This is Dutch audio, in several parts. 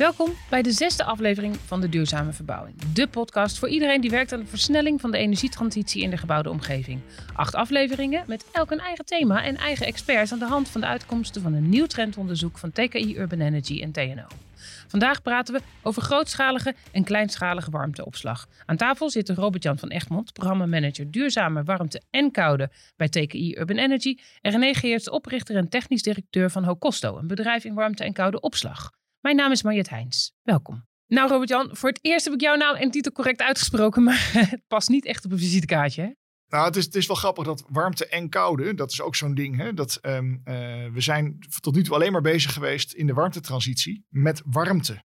Welkom bij de zesde aflevering van de Duurzame Verbouwing. De podcast voor iedereen die werkt aan de versnelling van de energietransitie in de gebouwde omgeving. Acht afleveringen met elk een eigen thema en eigen experts aan de hand van de uitkomsten van een nieuw trendonderzoek van TKI Urban Energy en TNO. Vandaag praten we over grootschalige en kleinschalige warmteopslag. Aan tafel zit Robert-Jan van Egmond, programmamanager duurzame warmte en koude bij TKI Urban Energy. En René Geerts, oprichter en technisch directeur van Hocosto, een bedrijf in warmte en koude opslag. Mijn naam is Mariette Heijns. Welkom. Nou, Robert-Jan, voor het eerst heb ik jouw naam en titel correct uitgesproken, maar het past niet echt op een visitekaartje. Nou, het is, het is wel grappig dat warmte en koude, dat is ook zo'n ding. Hè? Dat, um, uh, we zijn tot nu toe alleen maar bezig geweest in de warmtetransitie met warmte.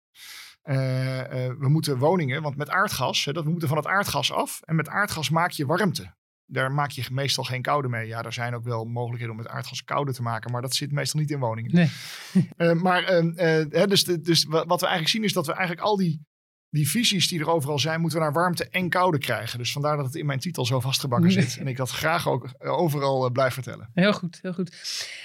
Uh, uh, we moeten woningen, want met aardgas, hè, dat, we moeten van het aardgas af. En met aardgas maak je warmte daar maak je meestal geen koude mee. Ja, er zijn ook wel mogelijkheden om met aardgas koude te maken, maar dat zit meestal niet in woningen. Nee. uh, maar uh, dus, dus wat we eigenlijk zien is dat we eigenlijk al die die visies die er overal zijn, moeten we naar warmte en koude krijgen. Dus vandaar dat het in mijn titel zo vastgebakken zit. En ik dat graag ook eh, overal uh, blijf vertellen. Heel goed, heel goed.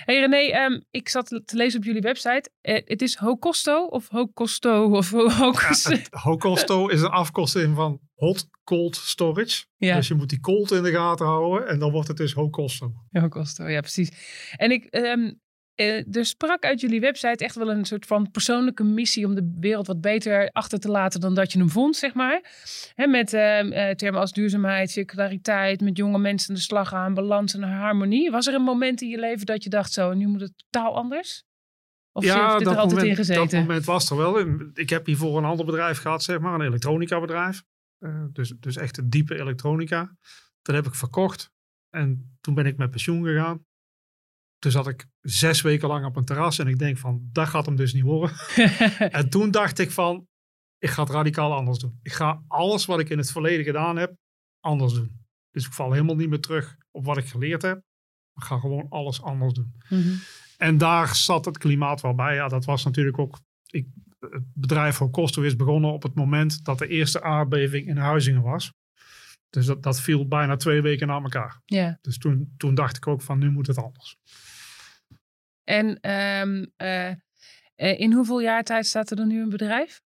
Hey René, um, ik zat te lezen op jullie website. Uh, het is Hocosto of Hocosto of Hocosto? Ja, Hocosto is een afkorting van Hot Cold Storage. Ja. Dus je moet die cold in de gaten houden en dan wordt het dus Hocosto. Hocosto, ja precies. En ik, um, uh, er sprak uit jullie website echt wel een soort van persoonlijke missie om de wereld wat beter achter te laten dan dat je hem vond, zeg maar. Hè, met uh, termen als duurzaamheid, circulariteit, met jonge mensen de slag aan, balans en harmonie. Was er een moment in je leven dat je dacht zo, nu moet het totaal anders? Of ja, heeft dit er altijd moment, in gezeten? dat moment was er wel. Ik heb hiervoor een ander bedrijf gehad, zeg maar, een elektronica bedrijf. Uh, dus, dus echt een diepe elektronica. Dat heb ik verkocht. En toen ben ik met pensioen gegaan. Toen zat ik zes weken lang op een terras en ik denk van, dat gaat hem dus niet worden. en toen dacht ik van, ik ga het radicaal anders doen. Ik ga alles wat ik in het verleden gedaan heb, anders doen. Dus ik val helemaal niet meer terug op wat ik geleerd heb. Ik ga gewoon alles anders doen. Mm -hmm. En daar zat het klimaat wel bij. Ja, dat was natuurlijk ook... Ik, het bedrijf voor Kosto is begonnen op het moment dat de eerste aardbeving in Huizingen was. Dus dat, dat viel bijna twee weken na elkaar. Yeah. Dus toen, toen dacht ik ook van nu moet het anders. En um, uh, in hoeveel jaar tijd staat er dan nu een bedrijf?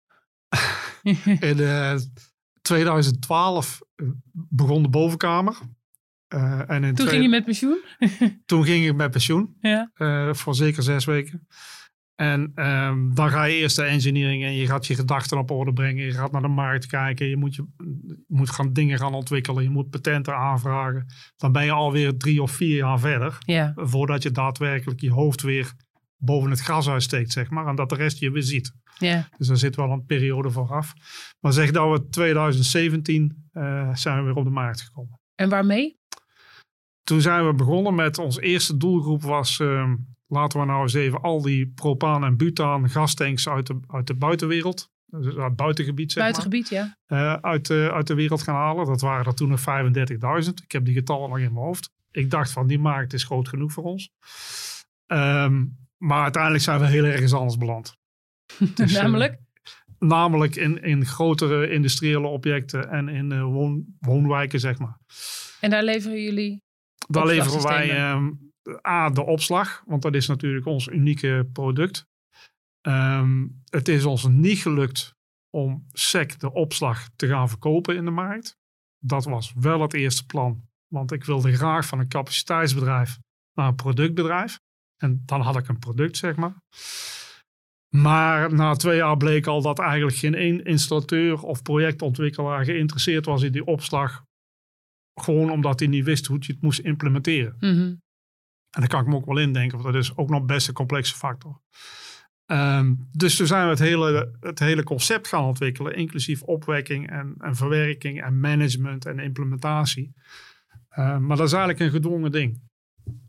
in uh, 2012 begon de bovenkamer. En in toen ging je met pensioen? toen ging ik met pensioen. Ja. voor zeker zes weken. En um, dan ga je eerst de engineering en je gaat je gedachten op orde brengen. Je gaat naar de markt kijken. Je moet, je, je moet gaan dingen gaan ontwikkelen. Je moet patenten aanvragen. Dan ben je alweer drie of vier jaar verder. Voordat je daadwerkelijk je hoofd weer boven het gras uitsteekt, zeg maar. En dat de rest je weer ziet. Dus daar zit wel een periode vooraf. Maar zeg dat we 2017 uh, zijn we weer op de markt gekomen. En waarmee? Toen zijn we begonnen met ons eerste doelgroep was... Uh, laten we nou eens even al die propaan en butaan gastanks uit de, uit de buitenwereld, dus uit buitengebied zeg Buitengebied, maar, ja. Uh, uit, de, uit de wereld gaan halen. Dat waren er toen nog 35.000. Ik heb die getallen nog in mijn hoofd. Ik dacht van die markt is groot genoeg voor ons. Um, maar uiteindelijk zijn we heel ergens anders beland. Dus, namelijk? Uh, namelijk in, in grotere industriële objecten en in uh, woon, woonwijken zeg maar. En daar leveren jullie Daar leveren wij... Um, A, de opslag, want dat is natuurlijk ons unieke product. Um, het is ons niet gelukt om SEC de opslag te gaan verkopen in de markt. Dat was wel het eerste plan, want ik wilde graag van een capaciteitsbedrijf naar een productbedrijf. En dan had ik een product, zeg maar. Maar na twee jaar bleek al dat eigenlijk geen één installateur of projectontwikkelaar geïnteresseerd was in die opslag. Gewoon omdat hij niet wist hoe je het moest implementeren. Mm. En daar kan ik me ook wel indenken, want dat is ook nog best een complexe factor. Um, dus toen zijn we het hele, het hele concept gaan ontwikkelen, inclusief opwekking en, en verwerking en management en implementatie. Uh, maar dat is eigenlijk een gedwongen ding.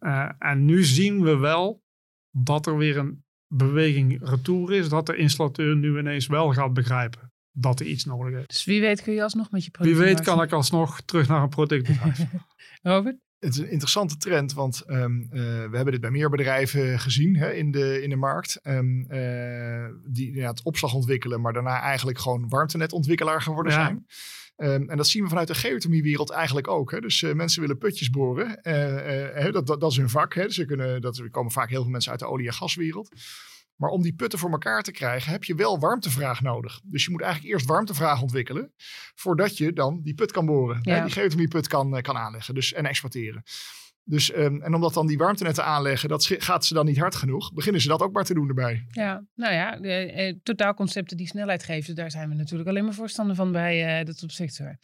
Uh, en nu zien we wel dat er weer een beweging retour is, dat de installateur nu ineens wel gaat begrijpen dat er iets nodig is. Dus wie weet kun je alsnog met je product. Wie weet kan ik alsnog terug naar een productbedrijf. Robert? Het is een interessante trend, want um, uh, we hebben dit bij meer bedrijven gezien hè, in, de, in de markt. Um, uh, die ja, het opslag ontwikkelen, maar daarna eigenlijk gewoon warmtenetontwikkelaar geworden ja. zijn. Ehm, en dat zien we vanuit de geothermiewereld eigenlijk ook. Hè. Dus uh, mensen willen putjes boren. Dat, dat, dat, is hun vak. Hè. Ze kunnen, dat, er komen vaak heel veel mensen uit de olie- en gaswereld. Maar om die putten voor elkaar te krijgen, heb je wel warmtevraag nodig. Dus je moet eigenlijk eerst warmtevraag ontwikkelen. Voordat je dan die put kan boren. Ja. Hè, die geothermieput kan, kan aanleggen dus, en exploiteren. Dus, um, en omdat dan die warmtenetten aanleggen, dat gaat ze dan niet hard genoeg, beginnen ze dat ook maar te doen erbij. Ja, nou ja, eh, eh, totaalconcepten die snelheid geven, daar zijn we natuurlijk alleen maar voorstander van bij de topsector.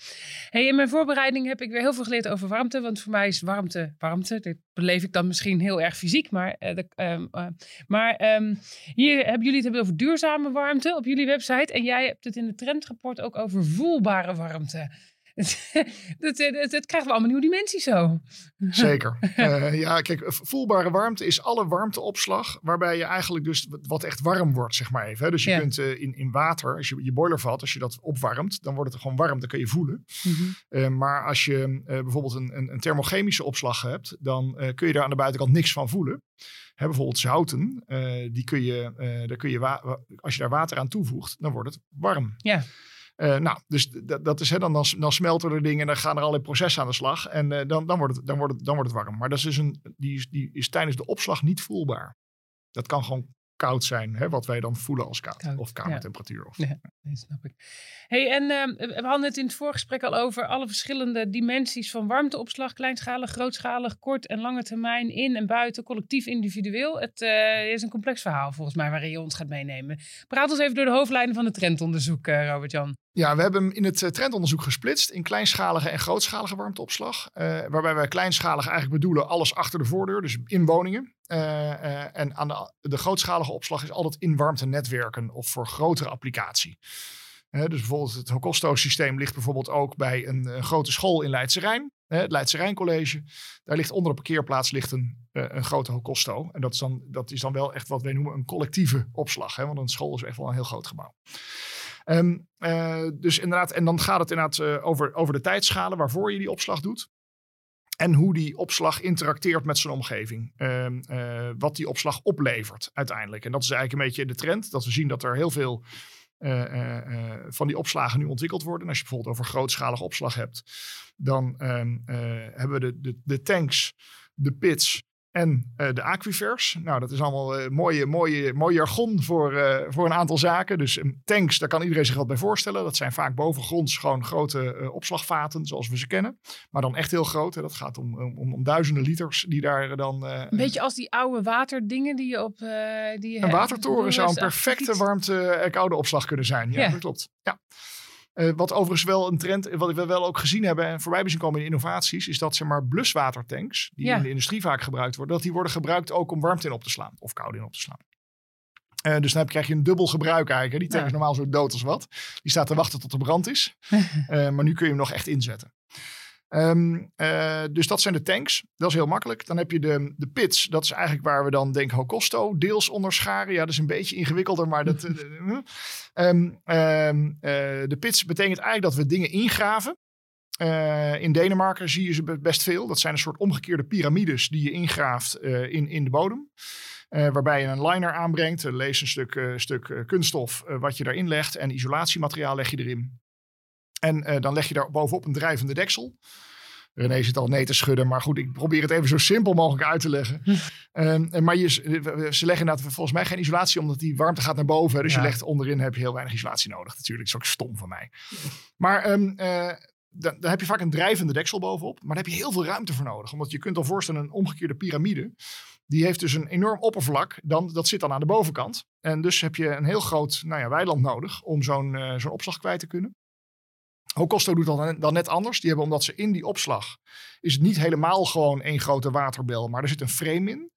Hey, in mijn voorbereiding heb ik weer heel veel geleerd over warmte, want voor mij is warmte warmte. Dit beleef ik dan misschien heel erg fysiek, maar, uh, de, uh, maar um, hier hebben jullie het hebben over duurzame warmte op jullie website en jij hebt het in het trendrapport ook over voelbare warmte. dat, dat, dat, krijgen we allemaal nieuwe dimensies zo. Zeker. Uh, ja, kijk, voelbare warmte is alle warmteopslag waarbij je eigenlijk dus wat echt warm wordt, zeg maar even. Dus je ja. kunt uh, in, in water, als je je boiler valt, als je dat opwarmt, dan wordt het gewoon warm, dan kun je voelen. Mm -hmm. uh, maar als je bijvoorbeeld een, een, een, thermochemische opslag hebt, dan kun je daar aan de buitenkant niks van voelen. Hè, bijvoorbeeld zouten, die kun je, daar kun je als je daar water aan toevoegt, dan wordt het warm. Ja. Uh, nou, dus dat is, hè, dan, smelten er dingen en dan gaan er allerlei processen aan de slag. En uh, dan, dan, wordt het, dan, wordt het, dan wordt het warm. Maar dat is dus een, die, is, die is tijdens de opslag niet voelbaar. Dat kan gewoon koud zijn, hè, wat wij dan voelen als koud, koud of kamertemperatuur. Of, ja, dat snap ik. Hey, en uh, we hadden het in het voorgesprek al over alle verschillende dimensies van warmteopslag, kleinschalig, grootschalig, kort en lange termijn, in en buiten, collectief, individueel. Het uh, is een complex verhaal volgens mij waarin je ons gaat meenemen. Praat ons even door de hoofdlijnen van het trendonderzoek, uh, Robert-Jan. Ja, we hebben hem in het trendonderzoek gesplitst in kleinschalige en grootschalige warmteopslag. Waarbij wij kleinschalig eigenlijk bedoelen alles achter de voordeur, dus in woningen. Uh, uh, en aan de, de, grootschalige opslag is altijd in warmtenetwerken of voor grotere applicatie. dus bijvoorbeeld het Hocosto-systeem ligt bijvoorbeeld ook bij een, een grote school in Leidse Rijn. het Leidse College. Daar ligt onder de parkeerplaats ligt een, een grote Hocosto. En dat is, dan, dat is dan wel echt wat wij noemen een collectieve opslag. Want een school is echt wel een heel groot gebouw. Uh, dus inderdaad, en dan gaat het inderdaad over, over de tijdschalen waarvoor je die opslag doet. En hoe die opslag interacteert met zijn omgeving. Um, uh, wat die opslag oplevert uiteindelijk. En dat is eigenlijk een beetje de trend. Dat we zien dat er heel veel van die opslagen nu ontwikkeld worden. En als je bijvoorbeeld over grootschalige opslag hebt. Dan um, hebben we de, de, de tanks, de pits en uh, de aquifers. Nou, dat is allemaal uh, mooie, mooie, mooi jargon voor, uh, voor een aantal zaken. Dus um, tanks, daar kan iedereen zich wat bij voorstellen. Dat zijn vaak bovengronds gewoon grote opslagvaten, zoals we ze kennen. Maar dan echt heel groot. Hè. Dat gaat om, om, om, duizenden liters die daar dan... een beetje als die oude waterdingen die je op... die een watertoren zou een perfecte warmte- koude opslag kunnen zijn. Ja, ja. dat klopt. Ja. Uh, wat overigens wel een trend, wat we wel ook gezien hebben en voorbij zien komen in innovaties, is dat zeg maar bluswatertanks, die ja. in de industrie vaak gebruikt worden, dat die worden gebruikt ook om warmte in op te slaan of koude in op te slaan. Uh, dus dan krijg je een dubbel gebruik eigenlijk. Die tank is normaal zo dood als wat. Die staat te wachten tot er brand is. uh, maar nu kun je hem nog echt inzetten. Um, uh, dus dat zijn de tanks. Dat is heel makkelijk. Dan heb je de, de pits. Dat is eigenlijk waar we dan denk Hocosto deels onder scharen. Ja, dat is een beetje ingewikkelder, maar dat... um, um, de pits betekent eigenlijk dat we dingen ingraven. Uh, in Denemarken zie je ze best veel. Dat zijn een soort omgekeerde piramides die je ingraaft uh, in, in de bodem. Uh, waarbij je een liner aanbrengt. lees een stuk, stuk kunststof wat je daarin legt. En isolatiemateriaal leg je erin. En uh, dan leg je daar bovenop een drijvende deksel. René zit al nee te schudden, maar goed, ik probeer het even zo simpel mogelijk uit te leggen. um, maar je, ze leggen inderdaad volgens mij geen isolatie, omdat die warmte gaat naar boven. Dus ja. je legt onderin, heb je heel weinig isolatie nodig. Natuurlijk, dat is ook stom van mij. Maar um, uh, dan, dan, heb je vaak een drijvende deksel bovenop, maar daar heb je heel veel ruimte voor nodig. Omdat je kunt al voorstellen, een omgekeerde piramide, die heeft dus een enorm oppervlak, dan, dat zit dan aan de bovenkant. En dus heb je een heel groot nou ja, weiland nodig om zo'n uh, zo'n opslag kwijt te kunnen. Hocosto doet dan, dan net anders. Die hebben, omdat ze in die opslag, is het niet helemaal gewoon één grote waterbel, maar er zit een frame in.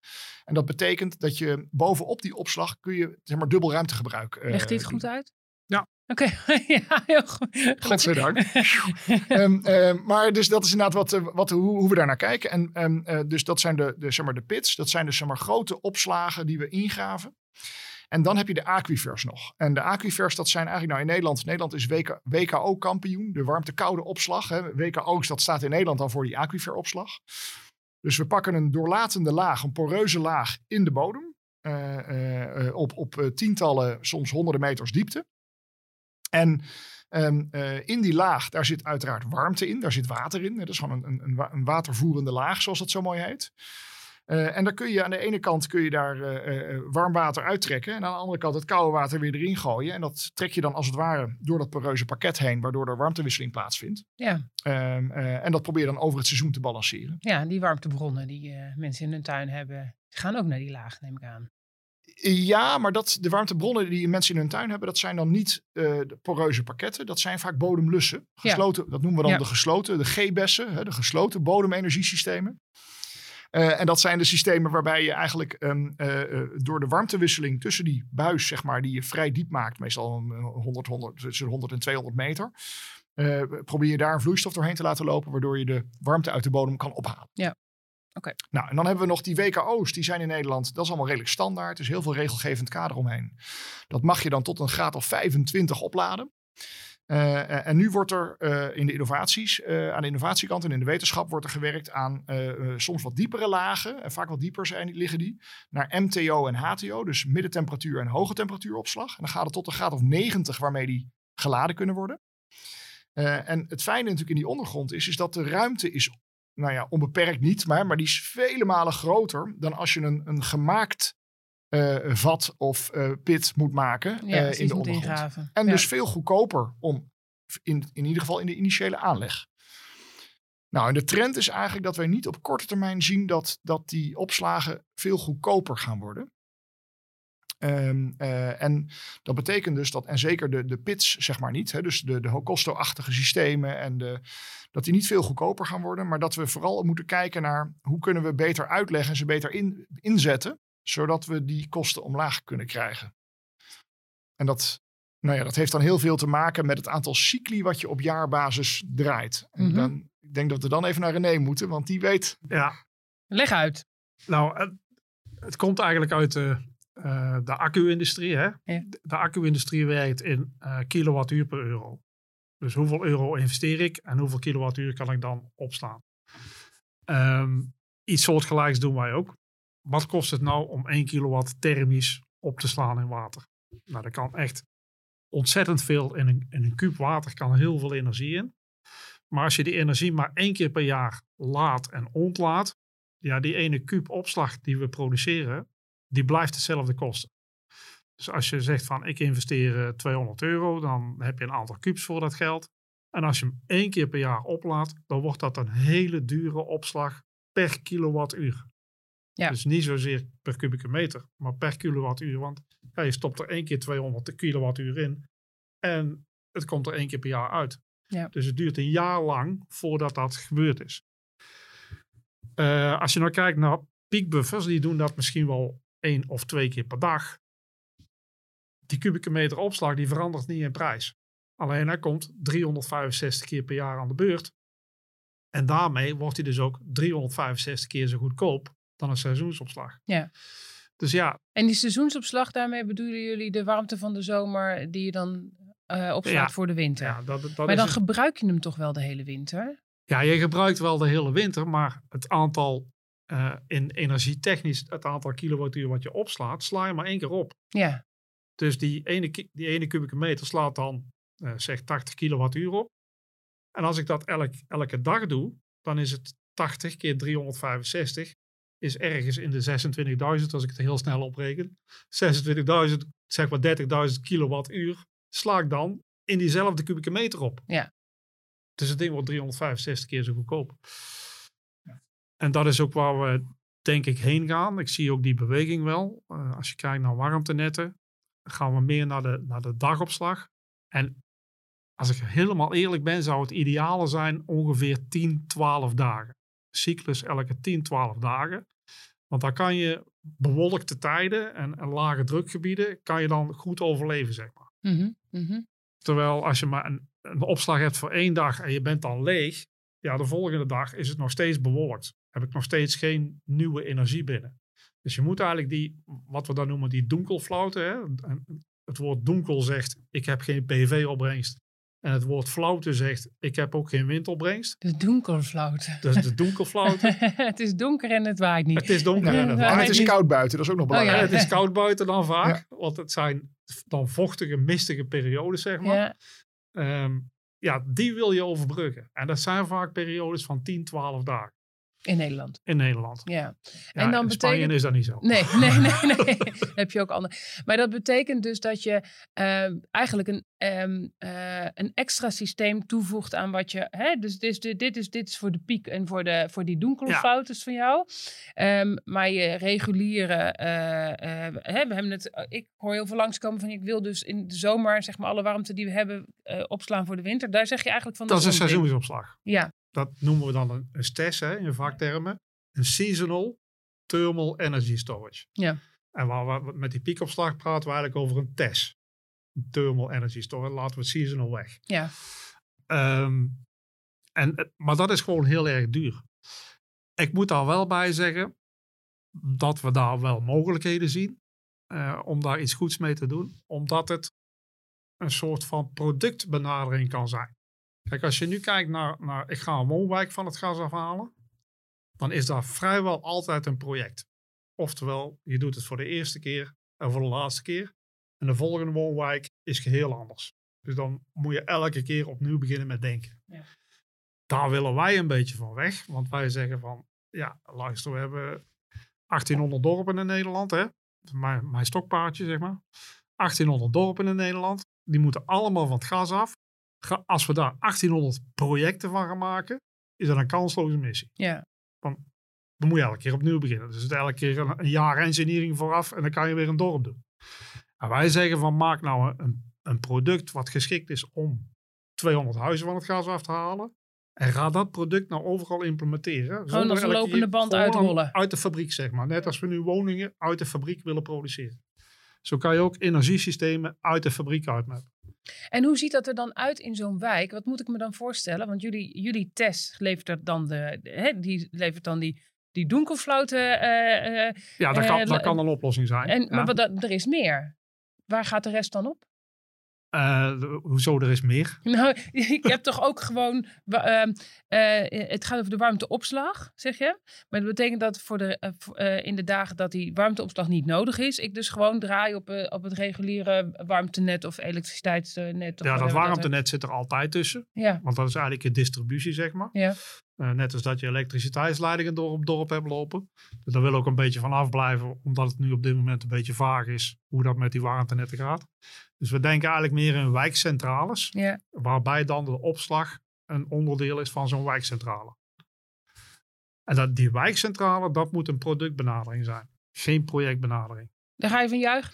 En dat betekent dat je bovenop die opslag kun je zeg maar dubbel ruimtegebruik. Uh, Legt hij het goed uit? Ja. Oké, okay. ja, heel goed. Godzijdank. um, uh, maar dus dat is inderdaad wat, wat, hoe, hoe we daar naar kijken. En um, uh, dus dat zijn de, de, zeg maar, de pits. Dat zijn dus zeg maar, grote opslagen die we ingraven. En dan heb je de aquifers nog. En de aquifers, dat zijn eigenlijk nou in Nederland. Nederland is WK, WKO-kampioen, de warmte-koude opslag. Hè. WKO, dat staat in Nederland dan voor die aquiferopslag. Dus we pakken een doorlatende laag, een poreuze laag in de bodem. Uh, uh, op, op tientallen, soms honderden meters diepte. En Ehm, eh, in die laag, daar zit uiteraard warmte in, daar zit water in. Dat is gewoon een, een, een watervoerende laag, zoals dat zo mooi heet. Uh, en dan kun je aan de ene kant kun je daar uh, warm water uittrekken. En aan de andere kant het koude water weer erin gooien. En dat trek je dan als het ware door dat poreuze pakket heen, waardoor er warmtewisseling plaatsvindt. Ja. Um, en dat probeer je dan over het seizoen te balanceren. Ja, die warmtebronnen die mensen in hun tuin hebben, gaan ook naar die laag, neem ik aan. Ja, maar dat, de warmtebronnen die mensen in hun tuin hebben, dat zijn dan niet de poreuze pakketten. Dat zijn vaak bodemlussen. Gesloten, Dat noemen we dan de gesloten, de G-bessen, de gesloten bodemenergiesystemen. Uh, en dat zijn de systemen waarbij je eigenlijk um, uh, door de warmtewisseling tussen die buis, zeg maar, die je vrij diep maakt, meestal 100, 100, tussen 100 en 200 meter, probeer je daar een vloeistof doorheen te laten lopen, waardoor je de warmte uit de bodem kan ophalen. Ja. Oké. Nou, en dan hebben we nog die WKO's, die zijn in Nederland, dat is allemaal redelijk standaard. Er is heel veel regelgevend kader omheen. Dat mag je dan tot een graad of 25 opladen. Uh, en nu wordt er uh, in de innovaties, aan de innovatiekant en in de wetenschap wordt er gewerkt aan soms wat diepere lagen, en vaak wat dieper zijn, liggen die, naar MTO en HTO, dus middentemperatuur en hoge temperatuuropslag. En dan gaat het tot een graad of 90 waarmee die geladen kunnen worden. en het fijne natuurlijk in die ondergrond is, is dat de ruimte is, nou ja, onbeperkt niet, maar, maar die is vele malen groter dan als je een, een gemaakt uh, vat of uh, pit moet maken ja, uh, in de ondergrond. En ja. dus veel goedkoper om, in, in ieder geval in de initiële aanleg. Nou, en de trend is eigenlijk dat wij niet op korte termijn zien dat, dat die opslagen veel goedkoper gaan worden. Um, en dat betekent dus dat, en zeker de, de pits, zeg maar niet, hè, dus de, de Hocosto-achtige systemen, en de, dat die niet veel goedkoper gaan worden, maar dat we vooral moeten kijken naar hoe kunnen we beter uitleggen en ze beter in, inzetten zodat we die kosten omlaag kunnen krijgen. En dat, nou ja, dat heeft dan heel veel te maken met het aantal cycli wat je op jaarbasis draait. En mm -hmm. dan, ik denk dat we dan even naar René moeten, want die weet. Ja. Leg uit. Nou, het, het komt eigenlijk uit de, uh, de accu-industrie. Hè? Ja. De accu-industrie werkt in uh, kilowattuur per euro. Dus hoeveel euro investeer ik en hoeveel kilowattuur kan ik dan opslaan? Um, iets soortgelijks doen wij ook wat kost het nou om 1 kilowatt thermisch op te slaan in water? Nou, dat kan echt ontzettend veel. In een, in een kuub water kan heel veel energie in. Maar als je die energie maar één keer per jaar laat en ontlaat, ja, die ene kuub opslag die we produceren, die blijft hetzelfde kosten. Dus als je zegt van ik investeer 200 euro, dan heb je een aantal kubus voor dat geld. En als je hem één keer per jaar oplaat, dan wordt dat een hele dure opslag per kilowattuur. Ja. Dus niet zozeer per kubieke meter, maar per kilowattuur. Want ja, je stopt er één keer 200 kilowattuur in en het komt er één keer per jaar uit. Ja. Dus het duurt een jaar lang voordat dat gebeurd is. Uh, als je nou kijkt naar piekbuffers, die doen dat misschien wel één of twee keer per dag. Die kubieke meter opslag die verandert niet in prijs. Alleen hij komt 365 keer per jaar aan de beurt. En daarmee wordt hij dus ook 365 keer zo goedkoop dan een seizoensopslag. Ja. Dus ja. En die seizoensopslag, daarmee bedoelen jullie de warmte van de zomer die je dan uh, opslaat Ja. voor de winter. ja dat, dat maar dan het. gebruik je hem toch wel de hele winter? Ja, je gebruikt wel de hele winter, maar het aantal eh, in energietechnisch, het aantal kilowattuur wat je opslaat, sla je maar één keer op. Ja, Dus die ene, die ene kubieke meter slaat dan eh, zeg 80 kilowattuur op. En als ik dat elk, elke dag doe, dan is het 80 keer 365 is ergens in de 26.000, als ik het heel snel opreken. 26.000, zeg maar 30.000 kilowattuur, sla ik dan in diezelfde kubieke meter op. Ja. Dus het ding wordt 365 keer zo goedkoop. En dat is ook waar we denk ik heen gaan. Ik zie ook die beweging wel. Eh, als je kijkt naar warmtenetten, gaan we meer naar de, naar de dagopslag. En als ik helemaal eerlijk ben, zou het ideale zijn ongeveer 10, 12 dagen. Cyclus elke 10, 12 dagen. Want dan kan je bewolkte tijden en, en lage drukgebieden, kan je dan goed overleven, zeg maar. Mhm, mhm. Terwijl als je maar een, een opslag hebt voor één dag en je bent dan leeg, ja, de volgende dag is het nog steeds bewolkt. Heb ik nog steeds geen nieuwe energie binnen. Dus je moet eigenlijk die, wat we dan noemen, die donkelflauten. Hè? Het woord donkel zegt, ik heb geen PV-opbrengst. En het woord flauwte zegt, ik heb ook geen windopbrengst. De donkerflauten. Dus de donkelflauten. het is donker en het waait niet. het is donker en het Maar waait het is koud buiten, dat is ook nog Oh, ja. belangrijk. Het is koud buiten dan vaak. Want het zijn dan vochtige, mistige periodes, zeg maar. Ja, Ehm, ja, die wil je overbruggen. En dat zijn vaak periodes van 10, 12 dagen In Nederland. in Nederland. Ja. Ja, En dan in Spanje betekent- is dat niet zo. Nee, nee, nee, nee. heb je ook andere. Maar dat betekent dus dat je ehm, eigenlijk een, ehm, eh, een extra systeem toevoegt aan wat je. Hè? Dus dit is, dit, is, dit is voor de piek en voor, de, voor die donkelfoutes van jou. Ehm, maar je reguliere. eh, eh, hè, we hebben het, ik hoor heel veel langskomen van ik wil dus in de zomer zeg maar alle warmte die we hebben opslaan voor de winter. Daar zeg je eigenlijk van. Dat is een seizoensopslag. Ja, Dat noemen we dan een, een STES hè, in vaktermen. Een Seasonal Thermal Energy Storage. Ja. En waar we met die piekopslag praten we eigenlijk over een TES. Een Thermal Energy Storage. Laten we het seasonal weg. ja. Ehm, en, maar dat is gewoon heel erg duur. Ik moet daar wel bij zeggen dat we daar wel mogelijkheden zien eh, om daar iets goeds mee te doen, omdat het een soort van productbenadering kan zijn. Kijk, als je nu kijkt naar, naar ik ga een woonwijk van het gas afhalen, dan is dat vrijwel altijd een project. Oftewel, je doet het voor de eerste keer en voor de laatste keer. En de volgende woonwijk is geheel anders. Dus dan moet je elke keer opnieuw beginnen met denken. Ja. Daar willen wij een beetje van weg. Want wij zeggen van, ja, luister, we hebben 1800 dorpen in Nederland. Hè? Mijn, mijn stokpaardje, zeg maar. 1800 dorpen in Nederland. Die moeten allemaal van het gas af. Als we daar 1800 projecten van gaan maken, is dat een kansloze missie. ja. Dan moet je elke keer opnieuw beginnen. Dus het is elke keer een, een jaar engineering vooraf en dan kan je weer een dorp doen. En wij zeggen van maak nou een, een product wat geschikt is om 200 huizen van het gas af te halen. En ga dat product nou overal implementeren. zonder als een lopende band gewoon uitrollen. Uit de fabriek zeg maar. Net als we nu woningen uit de fabriek willen produceren. Zo kan je ook energiesystemen uit de fabriek uitmaken. En hoe ziet dat er dan uit in zo'n wijk? Wat moet ik me dan voorstellen? Want jullie, jullie test levert er dan de, de- hè, die levert dan die, die donkerfloten. eh, eh, Ja, dat, Eh, kan, la- dat kan een oplossing zijn. en, ja. Maar wat, er is meer. Waar gaat de rest dan op? Eh, de- hoezo, er is meer. Nou, ik heb toch ook gewoon. ehm, eh, het gaat over de warmteopslag, zeg je. Maar dat betekent dat voor de, eh, in de dagen dat die warmteopslag niet nodig is, ik dus gewoon draai op, op het reguliere warmtenet of elektriciteitsnet. Of Ja, dat warmtenet zit er altijd tussen. Ja, Want dat is eigenlijk een distributie, zeg maar. ja. Eh, net als dat je elektriciteitsleidingen door op dorp hebt lopen. Dus daar wil ik ook een beetje van afblijven, omdat het nu op dit moment een beetje vaag is hoe dat met die warmtenetten gaat. Dus we denken eigenlijk meer in wijkcentrales, waarbij dan de opslag een onderdeel is van zo'n wijkcentrale. En dat, die wijkcentrale, dat moet een productbenadering zijn, geen projectbenadering. Daar ga je van juichen.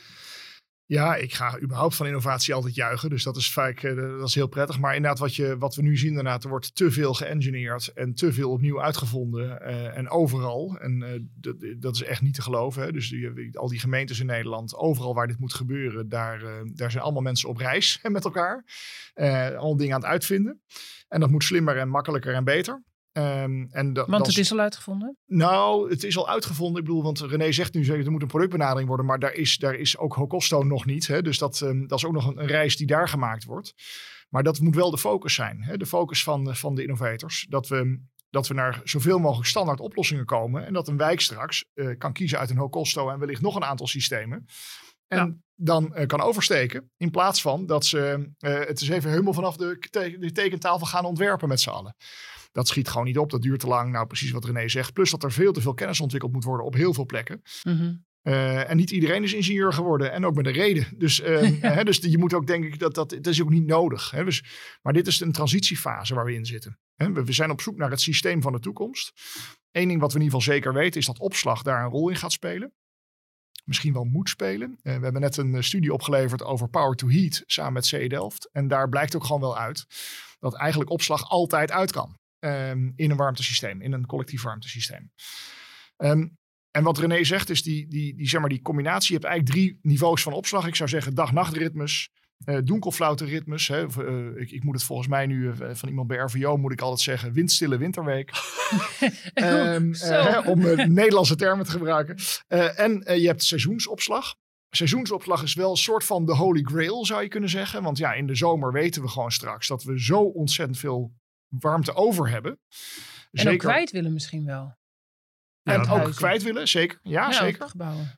Ja, ik ga überhaupt van innovatie altijd juichen. Dus dat is vaak eh, dat is heel prettig. Maar inderdaad, wat, je, wat we nu zien, inderdaad, er wordt te veel geëngineerd en te veel opnieuw uitgevonden. eh, en overal. En eh, dat, dat is echt niet te geloven. Hè. Dus al die gemeentes in Nederland, overal waar dit moet gebeuren, daar, daar zijn allemaal mensen op reis met elkaar. Allemaal dingen aan het uitvinden. En dat moet slimmer en makkelijker en beter. Ehm, en da- Want het is al uitgevonden. nou, het is al uitgevonden. Ik bedoel, want René zegt nu, er moet een productbenadering worden. Maar daar is, daar is ook Hokosto nog niet. Hè? Dus dat, ehm, dat is ook nog een, een reis die daar gemaakt wordt. Maar dat moet wel de focus zijn. Hè? De focus van, van de innovators. Dat we, dat we naar zoveel mogelijk standaard oplossingen komen. En dat een wijk straks eh, kan kiezen uit een Hokosto en wellicht nog een aantal systemen. En Ja. dan eh, kan oversteken. In plaats van dat ze eh, het is even helemaal vanaf de, te- de tekentafel gaan ontwerpen met z'n allen. Dat schiet gewoon niet op. Dat duurt te lang. Nou, precies wat René zegt. Plus dat er veel te veel kennis ontwikkeld moet worden op heel veel plekken. Mhm. Eh, en niet iedereen is ingenieur geworden. En ook met een reden. Dus, eh, hè, dus je moet ook denk ik dat dat, dat is ook niet nodig. Hè? Dus, maar dit is een transitiefase waar we in zitten. Hè? We, we zijn op zoek naar het systeem van de toekomst. Eén ding wat we in ieder geval zeker weten is dat opslag daar een rol in gaat spelen. Misschien wel moet spelen. Eh, we hebben net een eh, studie opgeleverd over Power to Heat samen met CE Delft. En daar blijkt ook gewoon wel uit dat eigenlijk opslag altijd uit kan. Ehm, in een warmtesysteem, in een collectief warmtesysteem. Ehm, en wat René zegt is die, die, die, zeg maar, die combinatie. Je hebt eigenlijk drie niveaus van opslag. Ik zou zeggen dag-nachtritmes, eh donkelflauteritmes. Hè. Of, eh, ik, ik moet het volgens mij nu eh, van iemand bij RVO moet ik altijd zeggen windstille winterweek. Ehm, eh, hè, om Nederlandse termen te gebruiken. En je hebt seizoensopslag. Seizoensopslag is wel een soort van de holy grail, zou je kunnen zeggen. Want ja, in de zomer weten we gewoon straks dat we zo ontzettend veel warmte over hebben. En ook kwijt willen misschien wel. En ook huizen. kwijt willen, zeker. Ja, Ja, zeker.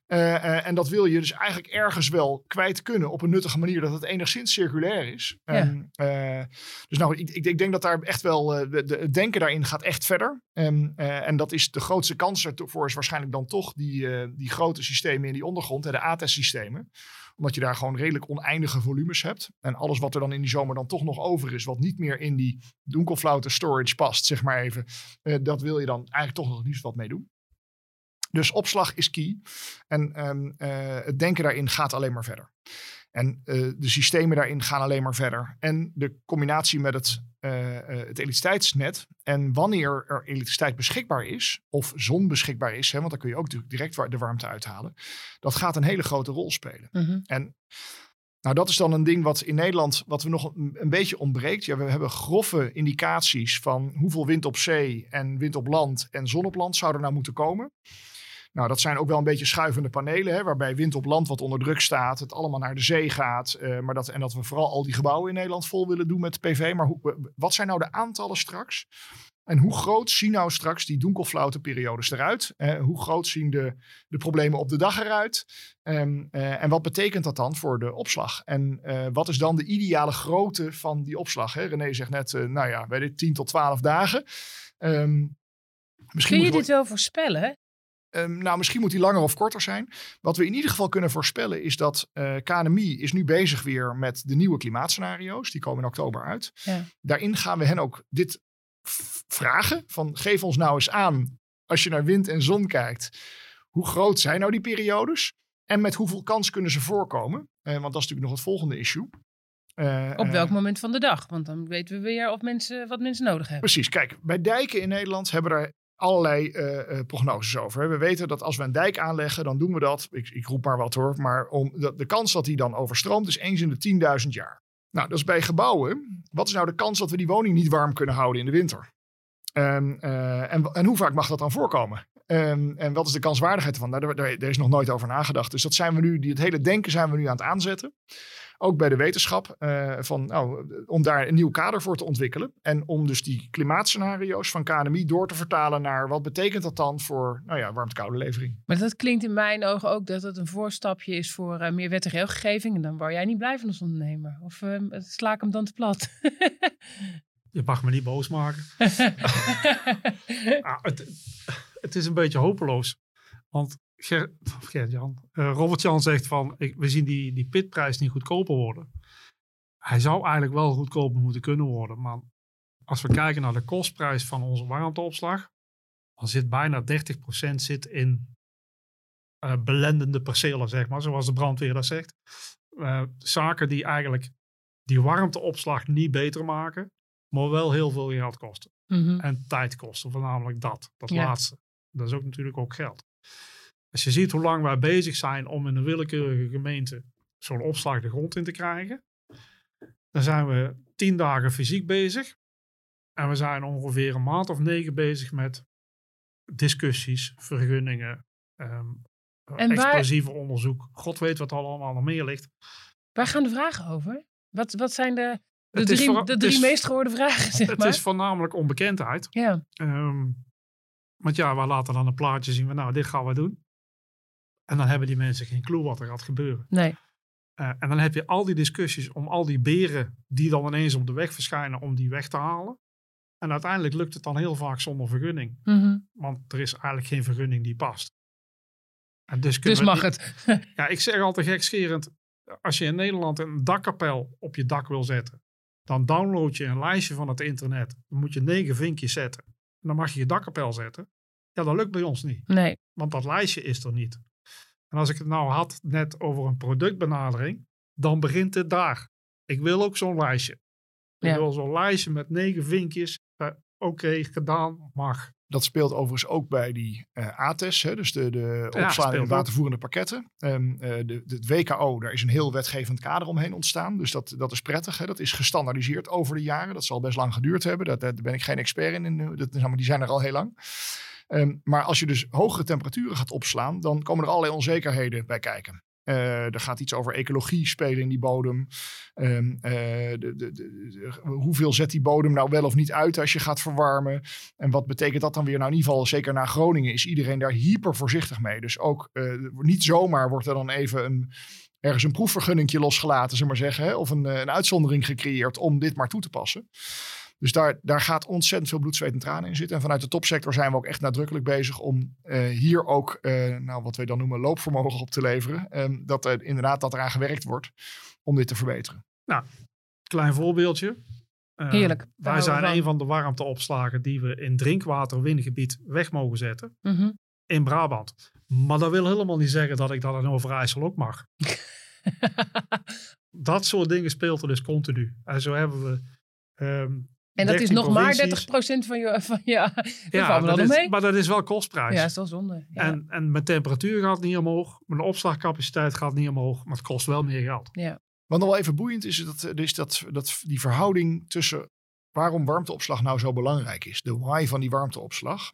Eh, eh, en dat wil je dus eigenlijk ergens wel kwijt kunnen op een nuttige manier, dat het enigszins circulair is. Ja. En, eh, dus nou, ik, ik, ik denk dat daar echt wel, de, de- het denken daarin gaat echt verder. En, eh, en dat is de grootste kans ervoor is waarschijnlijk dan toch die, die grote systemen in die ondergrond, hè, de ATES-systemen. Omdat je daar gewoon redelijk oneindige volumes hebt. En alles wat er dan in die zomer dan toch nog over is, wat niet meer in die donkelflaute storage past, zeg maar even. eh, dat wil je dan eigenlijk toch nog liefst wat mee doen. Dus opslag is key. En ehm, eh, het denken daarin gaat alleen maar verder. En eh, de systemen daarin gaan alleen maar verder. En de combinatie met het, eh, het elektriciteitsnet. En wanneer er elektriciteit beschikbaar is, of zon beschikbaar is, hè, want dan kun je ook direct de warmte uithalen. Dat gaat een hele grote rol spelen. Mhm. En nou, dat is dan een ding wat in Nederland, wat we nog een, een beetje ontbreekt. Ja, we hebben grove indicaties van hoeveel wind op zee en wind op land en zon op land zou er nou moeten komen. Nou, dat zijn ook wel een beetje schuivende panelen, hè, waarbij wind op land wat onder druk staat, het allemaal naar de zee gaat. eh, maar dat, en dat we vooral al die gebouwen in Nederland vol willen doen met PV. Maar hoe, wat zijn nou de aantallen straks? En hoe groot zien nou straks die donkelflaute periodes eruit? Eh, hoe groot zien de, de problemen op de dag eruit? Ehm, eh, en wat betekent dat dan voor de opslag? En wat is dan de ideale grootte van die opslag? Hè? René zegt net, nou ja, bij dit 10 tot 12 dagen. Ehm, misschien Kun je dit wel voorspellen? Ehm, nou, misschien moet die langer of korter zijn. Wat we in ieder geval kunnen voorspellen is dat eh, KNMI is nu bezig weer met de nieuwe klimaatscenario's. Die komen in oktober uit. Ja. Daarin gaan we hen ook dit vragen. Van geef ons nou eens aan, als je naar wind en zon kijkt, hoe groot zijn nou die periodes? En met hoeveel kans kunnen ze voorkomen? Eh, want dat is natuurlijk nog het volgende issue. Eh, Op welk moment van de dag? Want dan weten we weer of mensen, wat mensen nodig hebben. Precies, kijk, bij dijken in Nederland hebben daar allerlei eh, eh, prognoses over. We weten dat als we een dijk aanleggen, dan doen we dat, ik, ik roep maar wat hoor, maar om, de, de kans dat die dan overstroomt is eens in de 10.000 jaar. Nou, dat is bij gebouwen. Wat is nou de kans dat we die woning niet warm kunnen houden in de winter? Ehm, eh, en, en hoe vaak mag dat dan voorkomen? Ehm, en wat is de kanswaardigheid ervan? Nou, daar, daar, daar is nog nooit over nagedacht. Dus dat zijn we nu, die, het hele denken zijn we nu aan het aanzetten. Ook bij de wetenschap, eh, van, nou, om daar een nieuw kader voor te ontwikkelen. En om dus die klimaatscenario's van KNMI door te vertalen naar wat betekent dat dan voor nou ja, warmte-koude levering. Maar dat klinkt in mijn ogen ook dat het een voorstapje is voor eh, meer wet en regelgeving. En dan word jij niet blij van als ondernemer. Of eh, sla ik hem dan te plat? Je mag me niet boos maken. Ah, het, het is een beetje hopeloos. Want Ger, Gert-Jan, eh, Robert-Jan zegt van, ik, we zien die, die pitprijs niet goedkoper worden. Hij zou eigenlijk wel goedkoper moeten kunnen worden. Maar als we kijken naar de kostprijs van onze warmteopslag, dan zit bijna 30% zit in eh, belendende percelen, zeg maar, zoals de brandweer dat zegt. Eh, zaken die eigenlijk die warmteopslag niet beter maken, maar wel heel veel geld kosten. Mhm. En tijd kosten, voornamelijk dat, dat Ja. laatste. Dat is ook natuurlijk ook geld. Als je ziet hoe lang wij bezig zijn om in een willekeurige gemeente zo'n opslag de grond in te krijgen, dan zijn we tien dagen fysiek bezig. En we zijn ongeveer een maand of negen bezig met discussies, vergunningen, ehm En waar- explosieve onderzoek. God weet wat er allemaal nog meer ligt. Waar gaan de vragen over? Wat, wat zijn de, de drie, de drie is- meest gehoorde vragen, zeg Het maar? is voornamelijk onbekendheid. Ja, Ehm, want ja, we laten dan een plaatje zien van nou, dit gaan we doen. En dan hebben die mensen geen clue wat er gaat gebeuren. nee. Eh, en dan heb je al die discussies om al die beren die dan ineens op de weg verschijnen om die weg te halen. En uiteindelijk lukt het dan heel vaak zonder vergunning. Mhm. Want er is eigenlijk geen vergunning die past. En dus Dus mag niet- het. Ja, ik zeg altijd gekscherend. Als je in Nederland een dakkapel op je dak wil zetten. Dan download je een lijstje van het internet. Dan moet je negen vinkjes zetten. En dan mag je je dakkapel zetten. Ja, dat lukt bij ons niet. Nee. Want dat lijstje is er niet. En als ik het nou had net over een productbenadering, dan begint het daar. Ik wil ook zo'n lijstje. Ik Ja. wil zo'n lijstje met negen vinkjes. Eh, Oké, gedaan, mag. Dat speelt overigens ook bij die eh ATES, hè, dus de, de opslaan in watervoerende pakketten. Ehm, eh, de, de, het WKO, daar is een heel wetgevend kader omheen ontstaan. Dus dat, dat is prettig. Hè. Dat is gestandaardiseerd over de jaren. Dat zal best lang geduurd hebben. Dat, daar ben ik geen expert in. in dat, zeg maar, die zijn er al heel lang. Ehm, maar als je dus hogere temperaturen gaat opslaan, dan komen er allerlei onzekerheden bij kijken. Uh, er gaat iets over ecologie spelen in die bodem. Um, uh, de, de, de, hoeveel zet die bodem nou wel of niet uit als je gaat verwarmen? En wat betekent dat dan weer? Nou, in ieder geval, zeker naar Groningen is iedereen daar hyper voorzichtig mee. Dus ook uh, niet zomaar wordt er dan even een, ergens een proefvergunningje losgelaten, zeg maar zeggen. Hè? Of een, een uitzondering gecreëerd om dit maar toe te passen. Dus daar, daar gaat ontzettend veel bloed, zweet en tranen in zitten. En vanuit de topsector zijn we ook echt nadrukkelijk bezig om uh, hier ook, uh, nou, wat wij dan noemen, loopvermogen op te leveren. Um, dat er inderdaad dat eraan gewerkt wordt om dit te verbeteren. Nou, klein voorbeeldje. Uh, Heerlijk. Wij zijn van. een van de warmteopslagen die we in drinkwaterwingebied weg mogen zetten. Mm -hmm. In Brabant. Maar dat wil helemaal niet zeggen dat ik dat in Overijssel ook mag. dat soort dingen speelt er dus continu. En zo hebben we um, en dat is nog maar 30% van je. Van je ja, dat is, mee. maar dat is wel kostprijs. Ja, dat is wel zonde. Ja. En, en mijn temperatuur gaat niet omhoog. Mijn opslagcapaciteit gaat niet omhoog. Maar het kost wel meer geld. Ja. Wat nog wel even boeiend is, dat, is dat, dat die verhouding tussen waarom warmteopslag nou zo belangrijk is. De why van die warmteopslag.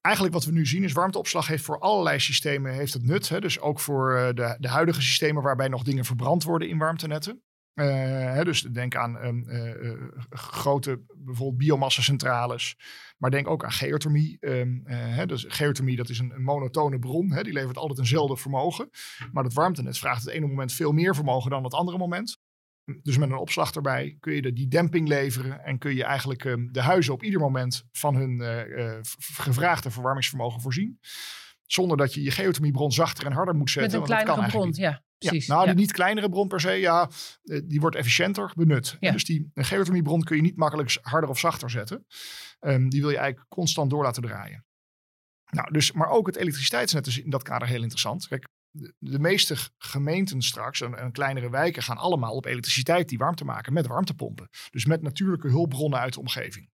Eigenlijk wat we nu zien is warmteopslag heeft voor allerlei systemen heeft het nut. Hè? Dus ook voor de, de huidige systemen waarbij nog dingen verbrand worden in warmtenetten. Uh, hè, dus denk aan um, uh, grote bijvoorbeeld biomassacentrales. Maar denk ook aan geothermie. Um, hè, dus geothermie dat is een, monotone bron. Hè, die levert altijd eenzelfde vermogen. Maar dat warmtenet vraagt het ene moment veel meer vermogen dan het andere moment. Dus met een opslag erbij kun je die demping leveren. En kun je eigenlijk um, de huizen op ieder moment van hun gevraagde verwarmingsvermogen voorzien. Zonder dat je je geothermiebron zachter en harder moet zetten. Met een kleinere bron, ja. Precies, ja, nou, die niet kleinere bron per se, ja, eh, die wordt efficiënter benut. Ja. Dus die een geothermiebron kun je niet makkelijk harder of zachter zetten. Um, die wil je eigenlijk constant door laten draaien. Nou, dus, maar ook het elektriciteitsnet is in dat kader heel interessant. Kijk, de, de meeste gemeenten straks en, en, kleinere wijken gaan allemaal op elektriciteit die warmte maken met warmtepompen. Dus met natuurlijke hulpbronnen uit de omgeving.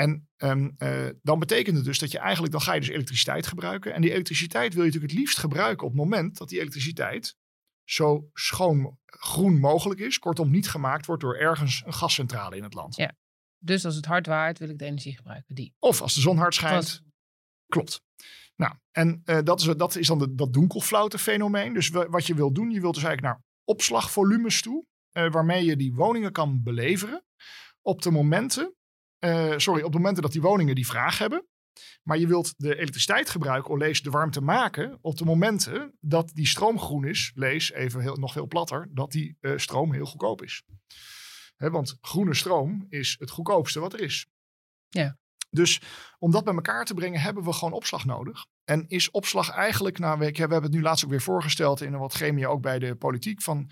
En um, uh, dan betekent het dus dat je eigenlijk, dan ga je dus elektriciteit gebruiken. En die elektriciteit wil je natuurlijk het liefst gebruiken op het moment dat die elektriciteit zo schoon groen mogelijk is. Kortom, niet gemaakt wordt door ergens een gascentrale in het land. Ja. Dus als het hard waait, wil ik de energie gebruiken. Die. Of als de zon hard schijnt. Klopt. Nou, en uh, dat, is, dat is dan de, dat donkelflaute fenomeen. Dus wat je wil doen, je wilt dus eigenlijk naar opslagvolumes toe. Uh, waarmee je die woningen kan beleveren. Op de momenten uh, sorry, op de momenten dat die woningen die vraag hebben. Maar je wilt de elektriciteit gebruiken, of lees de warmte maken, op de momenten dat die stroom groen is, lees even heel, nog veel platter, dat die uh, stroom heel goedkoop is. Hè, want groene stroom is het goedkoopste wat er is. Ja. Dus om dat bij elkaar te brengen, hebben we gewoon opslag nodig. En is opslag eigenlijk, nou, we, we hebben het nu laatst ook weer voorgesteld in een wat gremia ook bij de politiek, van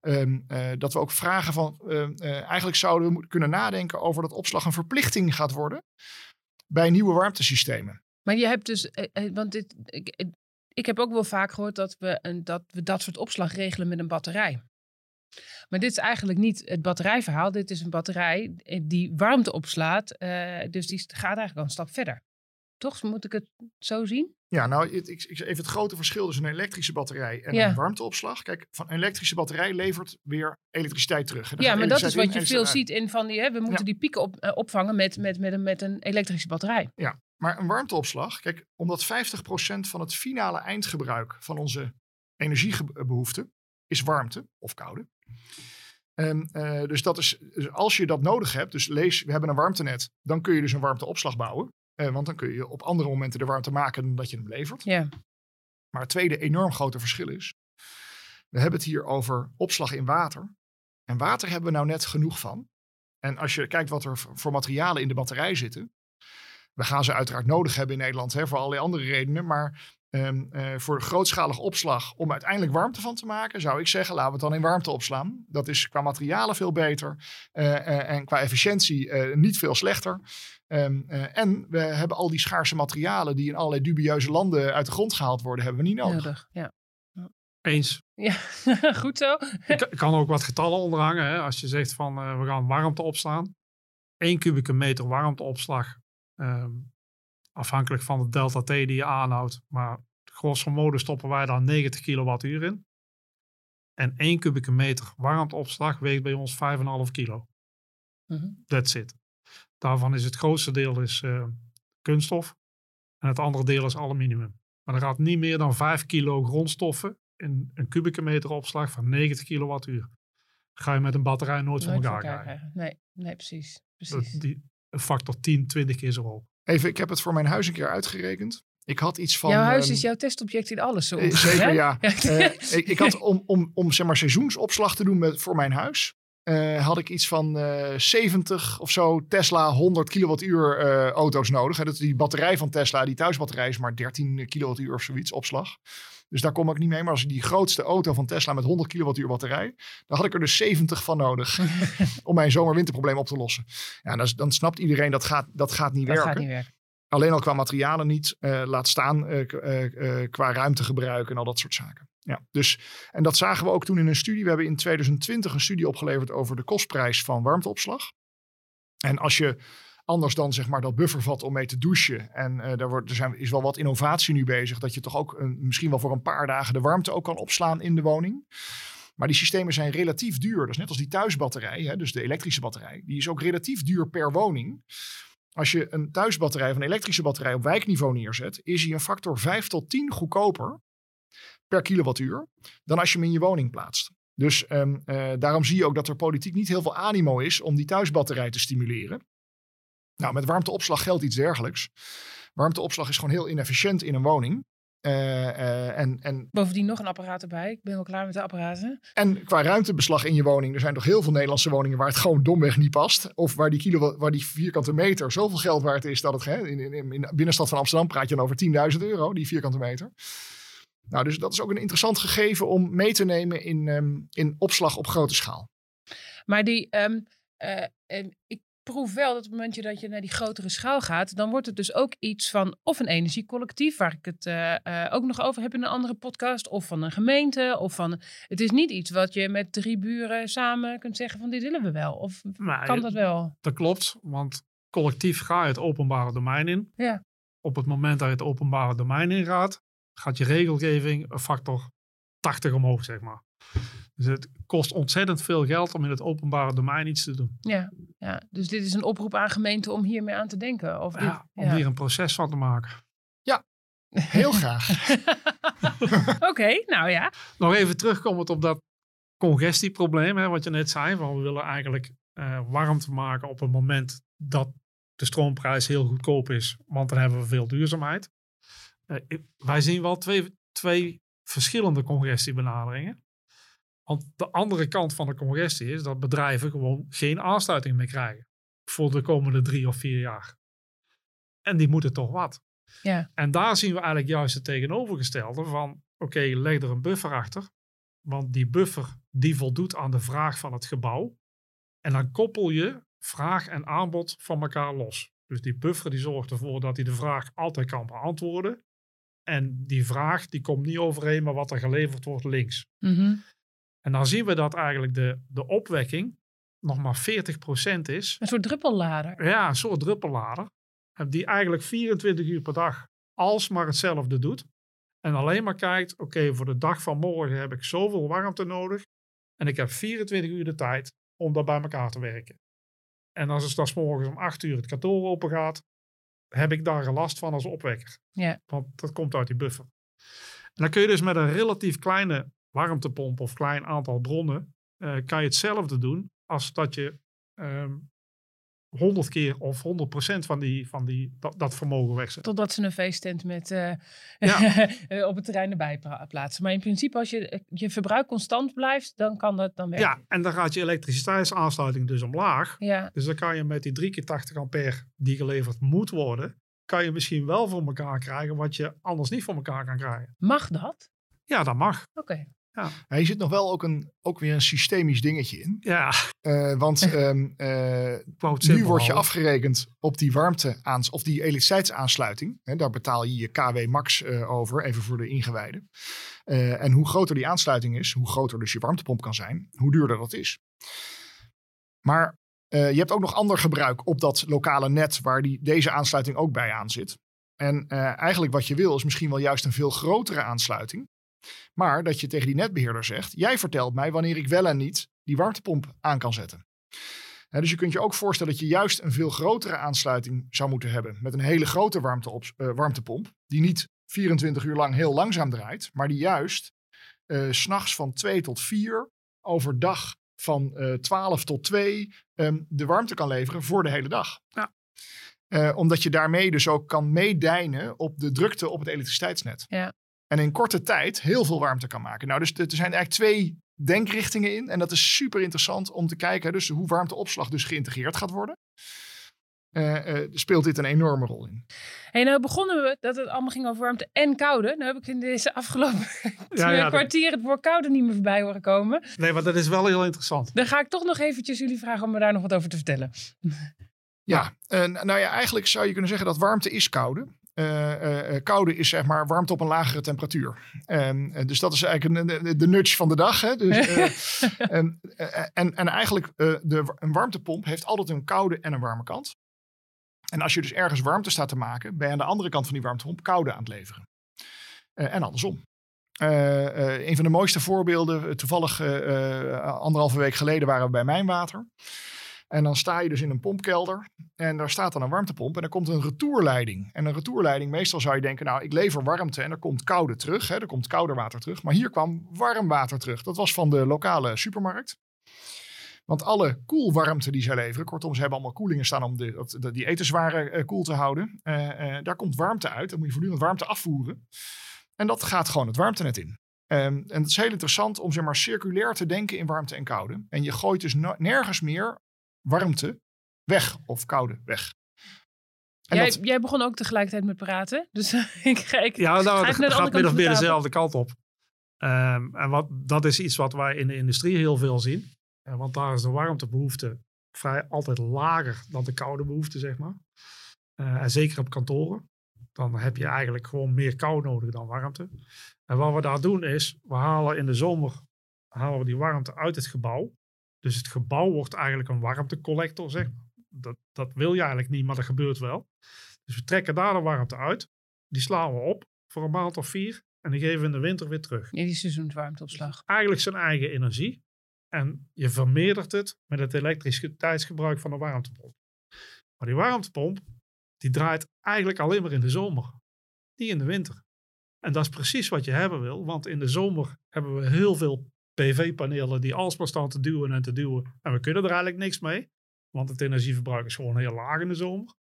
Um, uh, dat we ook vragen van, uh, uh, eigenlijk zouden we kunnen nadenken over dat opslag een verplichting gaat worden bij nieuwe warmtesystemen. Maar je hebt dus, want dit, ik, ik heb ook wel vaak gehoord dat we, een, dat we dat soort opslag regelen met een batterij. Maar dit is eigenlijk niet het batterijverhaal. Dit is een batterij die warmte opslaat. dus die gaat eigenlijk al een stap verder. Toch? Moet ik het zo zien? Ja, nou, ik, ik, even het grote verschil tussen een elektrische batterij en ja. een warmteopslag. Kijk, van een elektrische batterij levert weer elektriciteit terug. Ja, maar dat is wat je veel ziet in van die, hè, we moeten ja. die pieken op, uh, opvangen met, met, met, een, met een elektrische batterij. Ja, maar een warmteopslag, kijk, omdat 50% van het finale eindgebruik van onze energiebehoefte is warmte of koude. Um, uh, dus, dat is, dus als je dat nodig hebt, dus lees, we hebben een warmtenet, dan kun je dus een warmteopslag bouwen. Uh, want dan kun je op andere momenten de warmte maken dan dat je hem levert. Ja. Maar het tweede enorm grote verschil is, we hebben het hier over opslag in water. En water hebben we nou net genoeg van. En als je kijkt wat er voor materialen in de batterij zitten. We gaan ze uiteraard nodig hebben in Nederland hè, voor allerlei andere redenen. Maar um, uh, voor grootschalige opslag, om uiteindelijk warmte van te maken, zou ik zeggen, laten we het dan in warmte opslaan. Dat is qua materialen veel beter uh, uh, en qua efficiëntie niet veel slechter. Um, en we hebben al die schaarse materialen die in allerlei dubieuze landen uit de grond gehaald worden, hebben we niet nodig. nodig ja. Eens. Ja, goed zo. Ik kan ook wat getallen onderhangen. Hè? Als je zegt van we gaan warmte opslaan. 1 kubieke meter warmteopslag um, afhankelijk van de delta T die je aanhoudt. Maar grosso modo stoppen wij daar 90 kilowattuur in. En 1 kubieke meter warmteopslag weegt bij ons 5,5 kilo. Mm -hmm. That's it. Daarvan is het grootste deel is, uh, kunststof. En het andere deel is aluminium. Maar er gaat niet meer dan 5 kilo grondstoffen een, een kubieke meter opslag van 90 kilowattuur. Ga je met een batterij nooit voor Nooit elkaar krijgen. Nee, nee, precies. Dat, precies. die, een factor 10, 20 keer zo hoog. Even, ik heb het voor mijn huis een keer uitgerekend. Ik had iets van... jouw huis ehm, is jouw testobject in alles. Zo eh, ongeveer, Zeker, hè? ja. Eh, ik, ik had om, om, om zeg maar seizoensopslag te doen met, voor mijn huis. Eh, had ik iets van eh 70 of zo Tesla 100 kilowattuur eh, auto's nodig. Hè, dat is die batterij van Tesla, die thuisbatterij is maar 13 kilowattuur of zoiets opslag. Dus daar kom ik niet mee. Maar als die grootste auto van Tesla met 100 kilowattuur batterij, dan had ik er dus 70 van nodig om mijn zomer-winterprobleem op te lossen. Ja, dan, dan snapt iedereen dat gaat, dat gaat niet Dat werken. gaat niet werken. Alleen al qua materialen niet. eh, laat staan eh, eh, eh, qua ruimtegebruik en al dat soort zaken. Ja, dus, en dat zagen we ook toen in een studie. We hebben in 2020 een studie opgeleverd over de kostprijs van warmteopslag. En als je anders dan zeg maar dat buffervat om mee te douchen. En eh, daar wordt, er zijn, is wel wat innovatie nu bezig. Dat je toch ook een, misschien wel voor een paar dagen de warmte ook kan opslaan in de woning. Maar die systemen zijn relatief duur. Dat is net als die thuisbatterij, hè, dus de elektrische batterij. Die is ook relatief duur per woning. Als je een thuisbatterij of een elektrische batterij op wijkniveau neerzet, is die een factor 5 tot 10 goedkoper per kilowattuur dan als je hem in je woning plaatst. Dus ehm, eh, daarom zie je ook dat er politiek niet heel veel animo is om die thuisbatterij te stimuleren. Nou, met warmteopslag geldt iets dergelijks. Warmteopslag is gewoon heel inefficiënt in een woning. Eh, eh, en, en, Bovendien nog een apparaat erbij. Ik ben wel klaar met de apparaten. en qua ruimtebeslag in je woning, er zijn toch heel veel Nederlandse woningen waar het gewoon domweg niet past. Of waar die, kilo, waar die vierkante meter zoveel geld waard is dat het, hè, in, in, in de binnenstad van Amsterdam praat je dan over 10.000 euro, die vierkante meter. Nou, dus dat is ook een interessant gegeven om mee te nemen in, ehm, in opslag op grote schaal. Maar die, ehm, eh, en ik proef wel dat op het momentje dat je naar die grotere schaal gaat, dan wordt het dus ook iets van of een energiecollectief, waar ik het eh, eh, ook nog over heb in een andere podcast, of van een gemeente, of van. Het is niet iets wat je met drie buren samen kunt zeggen van dit willen we wel. Of Maar kan dat wel? Dat klopt, want collectief ga je het openbare domein in. Ja. Op het moment dat je het openbare domein ingaat, gaat je regelgeving een factor 80 omhoog, zeg maar. Dus het kost ontzettend veel geld om in het openbare domein iets te doen. Ja, ja, dus dit is een oproep aan gemeenten om hiermee aan te denken. Of dit- Ja, om ja. hier een proces van te maken. Heel graag. Oké, nou ja. Nog even terugkomend op dat congestieprobleem, hè, wat je net zei. Van we willen eigenlijk eh, warmte maken op het moment dat de stroomprijs heel goedkoop is, want dan hebben we veel duurzaamheid. Eh, wij zien wel twee, twee verschillende congestiebenaderingen. Want de andere kant van de congestie is dat bedrijven gewoon geen aansluiting meer krijgen voor de komende drie of vier jaar. En die moeten toch wat. Ja. En daar zien we eigenlijk juist het tegenovergestelde van, oké, leg er een buffer achter. Want die buffer die voldoet aan de vraag van het gebouw. En dan koppel je vraag en aanbod van elkaar los. Dus die buffer die zorgt ervoor dat hij de vraag altijd kan beantwoorden. En die vraag die komt niet overeen met wat er geleverd wordt links. Mhm. En dan zien we dat eigenlijk de, de opwekking nog maar 40% is. Een soort druppellader. Ja, een soort druppellader. Die eigenlijk 24 uur per dag alsmaar hetzelfde doet. En alleen maar kijkt, oké, voor de dag van morgen heb ik zoveel warmte nodig. En ik heb 24 uur de tijd om dat bij elkaar te werken. En als het dan 's morgens om 8 uur het kantoor open gaat, heb ik daar last van als opwekker. Ja. Want dat komt uit die buffer. En dan kun je dus met een relatief kleine warmtepomp of klein aantal bronnen, eh, kan je hetzelfde doen als dat je ehm 100 keer of 100 procent van, die, van die, dat, dat vermogen wegzet. Totdat ze een feesttent met, eh, Ja. eh, op het terrein erbij plaatsen. Maar in principe, als je, je verbruik constant blijft, dan kan dat dan werken. Ja, en dan gaat je elektriciteitsaansluiting dus omlaag. Ja, Dus dan kan je met die 3 keer 80 ampère die geleverd moet worden, kan je misschien wel voor elkaar krijgen wat je anders niet voor elkaar kan krijgen. mag dat? Ja, dat mag. Oké. Ja, hier zit nog wel ook, een, ook weer een systemisch dingetje in. Ja, Eh, want ehm, eh, nu word je afgerekend op die warmte of die elektriciteitsaansluiting. Hè, daar betaal je je KW max eh, over, even voor de ingewijden. En hoe groter die aansluiting is, hoe groter dus je warmtepomp kan zijn, hoe duurder dat is. Maar je hebt ook nog ander gebruik op dat lokale net waar die, deze aansluiting ook bij aan zit. En eigenlijk wat je wil is misschien wel juist een veel grotere aansluiting. Maar dat je tegen die netbeheerder zegt, jij vertelt mij wanneer ik wel en niet die warmtepomp aan kan zetten. Dus je kunt je ook voorstellen dat je juist een veel grotere aansluiting zou moeten hebben. Met een hele grote warmteop, eh, warmtepomp. Die niet 24 uur lang heel langzaam draait. Maar die juist s s'nachts van 2 tot 4, overdag van eh 12 tot 2, ehm, de warmte kan leveren voor de hele dag. Ja. Omdat je daarmee dus ook kan meedijnen op de drukte op het elektriciteitsnet. Ja. En in korte tijd heel veel warmte kan maken. Nou, dus er zijn eigenlijk twee denkrichtingen in. En dat is super interessant om te kijken dus hoe warmteopslag dus geïntegreerd gaat worden. Eh, eh, speelt dit een enorme rol in. Hey, nou begonnen we dat het allemaal ging over warmte en koude. Nou heb ik in deze afgelopen twee ja, dat- kwartier het woord koude niet meer voorbij horen komen. Nee, maar dat is wel heel interessant. Dan ga ik toch nog eventjes jullie vragen om me daar nog wat over te vertellen. Ja, en nou ja, eigenlijk zou je kunnen zeggen dat warmte is koude. Eh, eh, eh, koude is zeg maar warmte op een lagere temperatuur. Dus dat is eigenlijk een- de, de nudge van de dag. Hè? Dus, en, en, en eigenlijk, de, een warmtepomp heeft altijd een koude en een warme kant. En als je dus ergens warmte staat te maken, ben je aan de andere kant van die warmtepomp koude aan het leveren. En andersom. Een van de mooiste voorbeelden, toevallig anderhalve week geleden waren we bij Mijnwater. En dan sta je dus in een pompkelder en daar staat dan een warmtepomp en er komt een retourleiding. En een retourleiding, meestal zou je denken, nou ik lever warmte en er komt koude terug, hè, er komt kouder water terug. Maar hier kwam warm water terug. Dat was van de lokale supermarkt. Want alle koelwarmte die zij leveren, kortom, ze hebben allemaal koelingen staan om de, die etenswaren eh, koel te houden. Eh, daar komt warmte uit, dan moet je voortdurend warmte afvoeren. En dat gaat gewoon het warmtenet in. Ehm, en het is heel interessant om zeg maar circulair te denken in warmte en koude. En je gooit dus nergens meer warmte weg of koude weg. En Jij, dat, jij begon ook tegelijkertijd met praten. Dus ik ga ik. Ja, nou, Ga het ik naar de andere gaat min of meer dezelfde kant op. Ehm, en wat, dat is iets wat wij in de industrie heel veel zien. Eh, want daar is de warmtebehoefte vrij altijd lager dan de koude behoefte, zeg maar. Eh, en zeker op kantoren. Dan heb je eigenlijk gewoon meer kou nodig dan warmte. En wat we daar doen is, we halen in de zomer halen we die warmte uit het gebouw. Dus het gebouw wordt eigenlijk een warmtecollector, zeg maar. Dat, dat wil je eigenlijk niet, maar dat gebeurt wel. Dus we trekken daar de warmte uit. Die slaan we op voor een maand of vier. En die geven we in de winter weer terug. Ja, die seizoenswarmteopslag. Eigenlijk zijn eigen energie. En je vermeerdert het met het elektriciteitsgebruik van de warmtepomp. Maar die warmtepomp, die draait eigenlijk alleen maar in de zomer. Niet in de winter. En dat is precies wat je hebben wil. Want in de zomer hebben we heel veel PV-panelen die alsmaar staan te duwen en te duwen. En we kunnen er eigenlijk niks mee. Want het energieverbruik is gewoon heel laag in de zomer.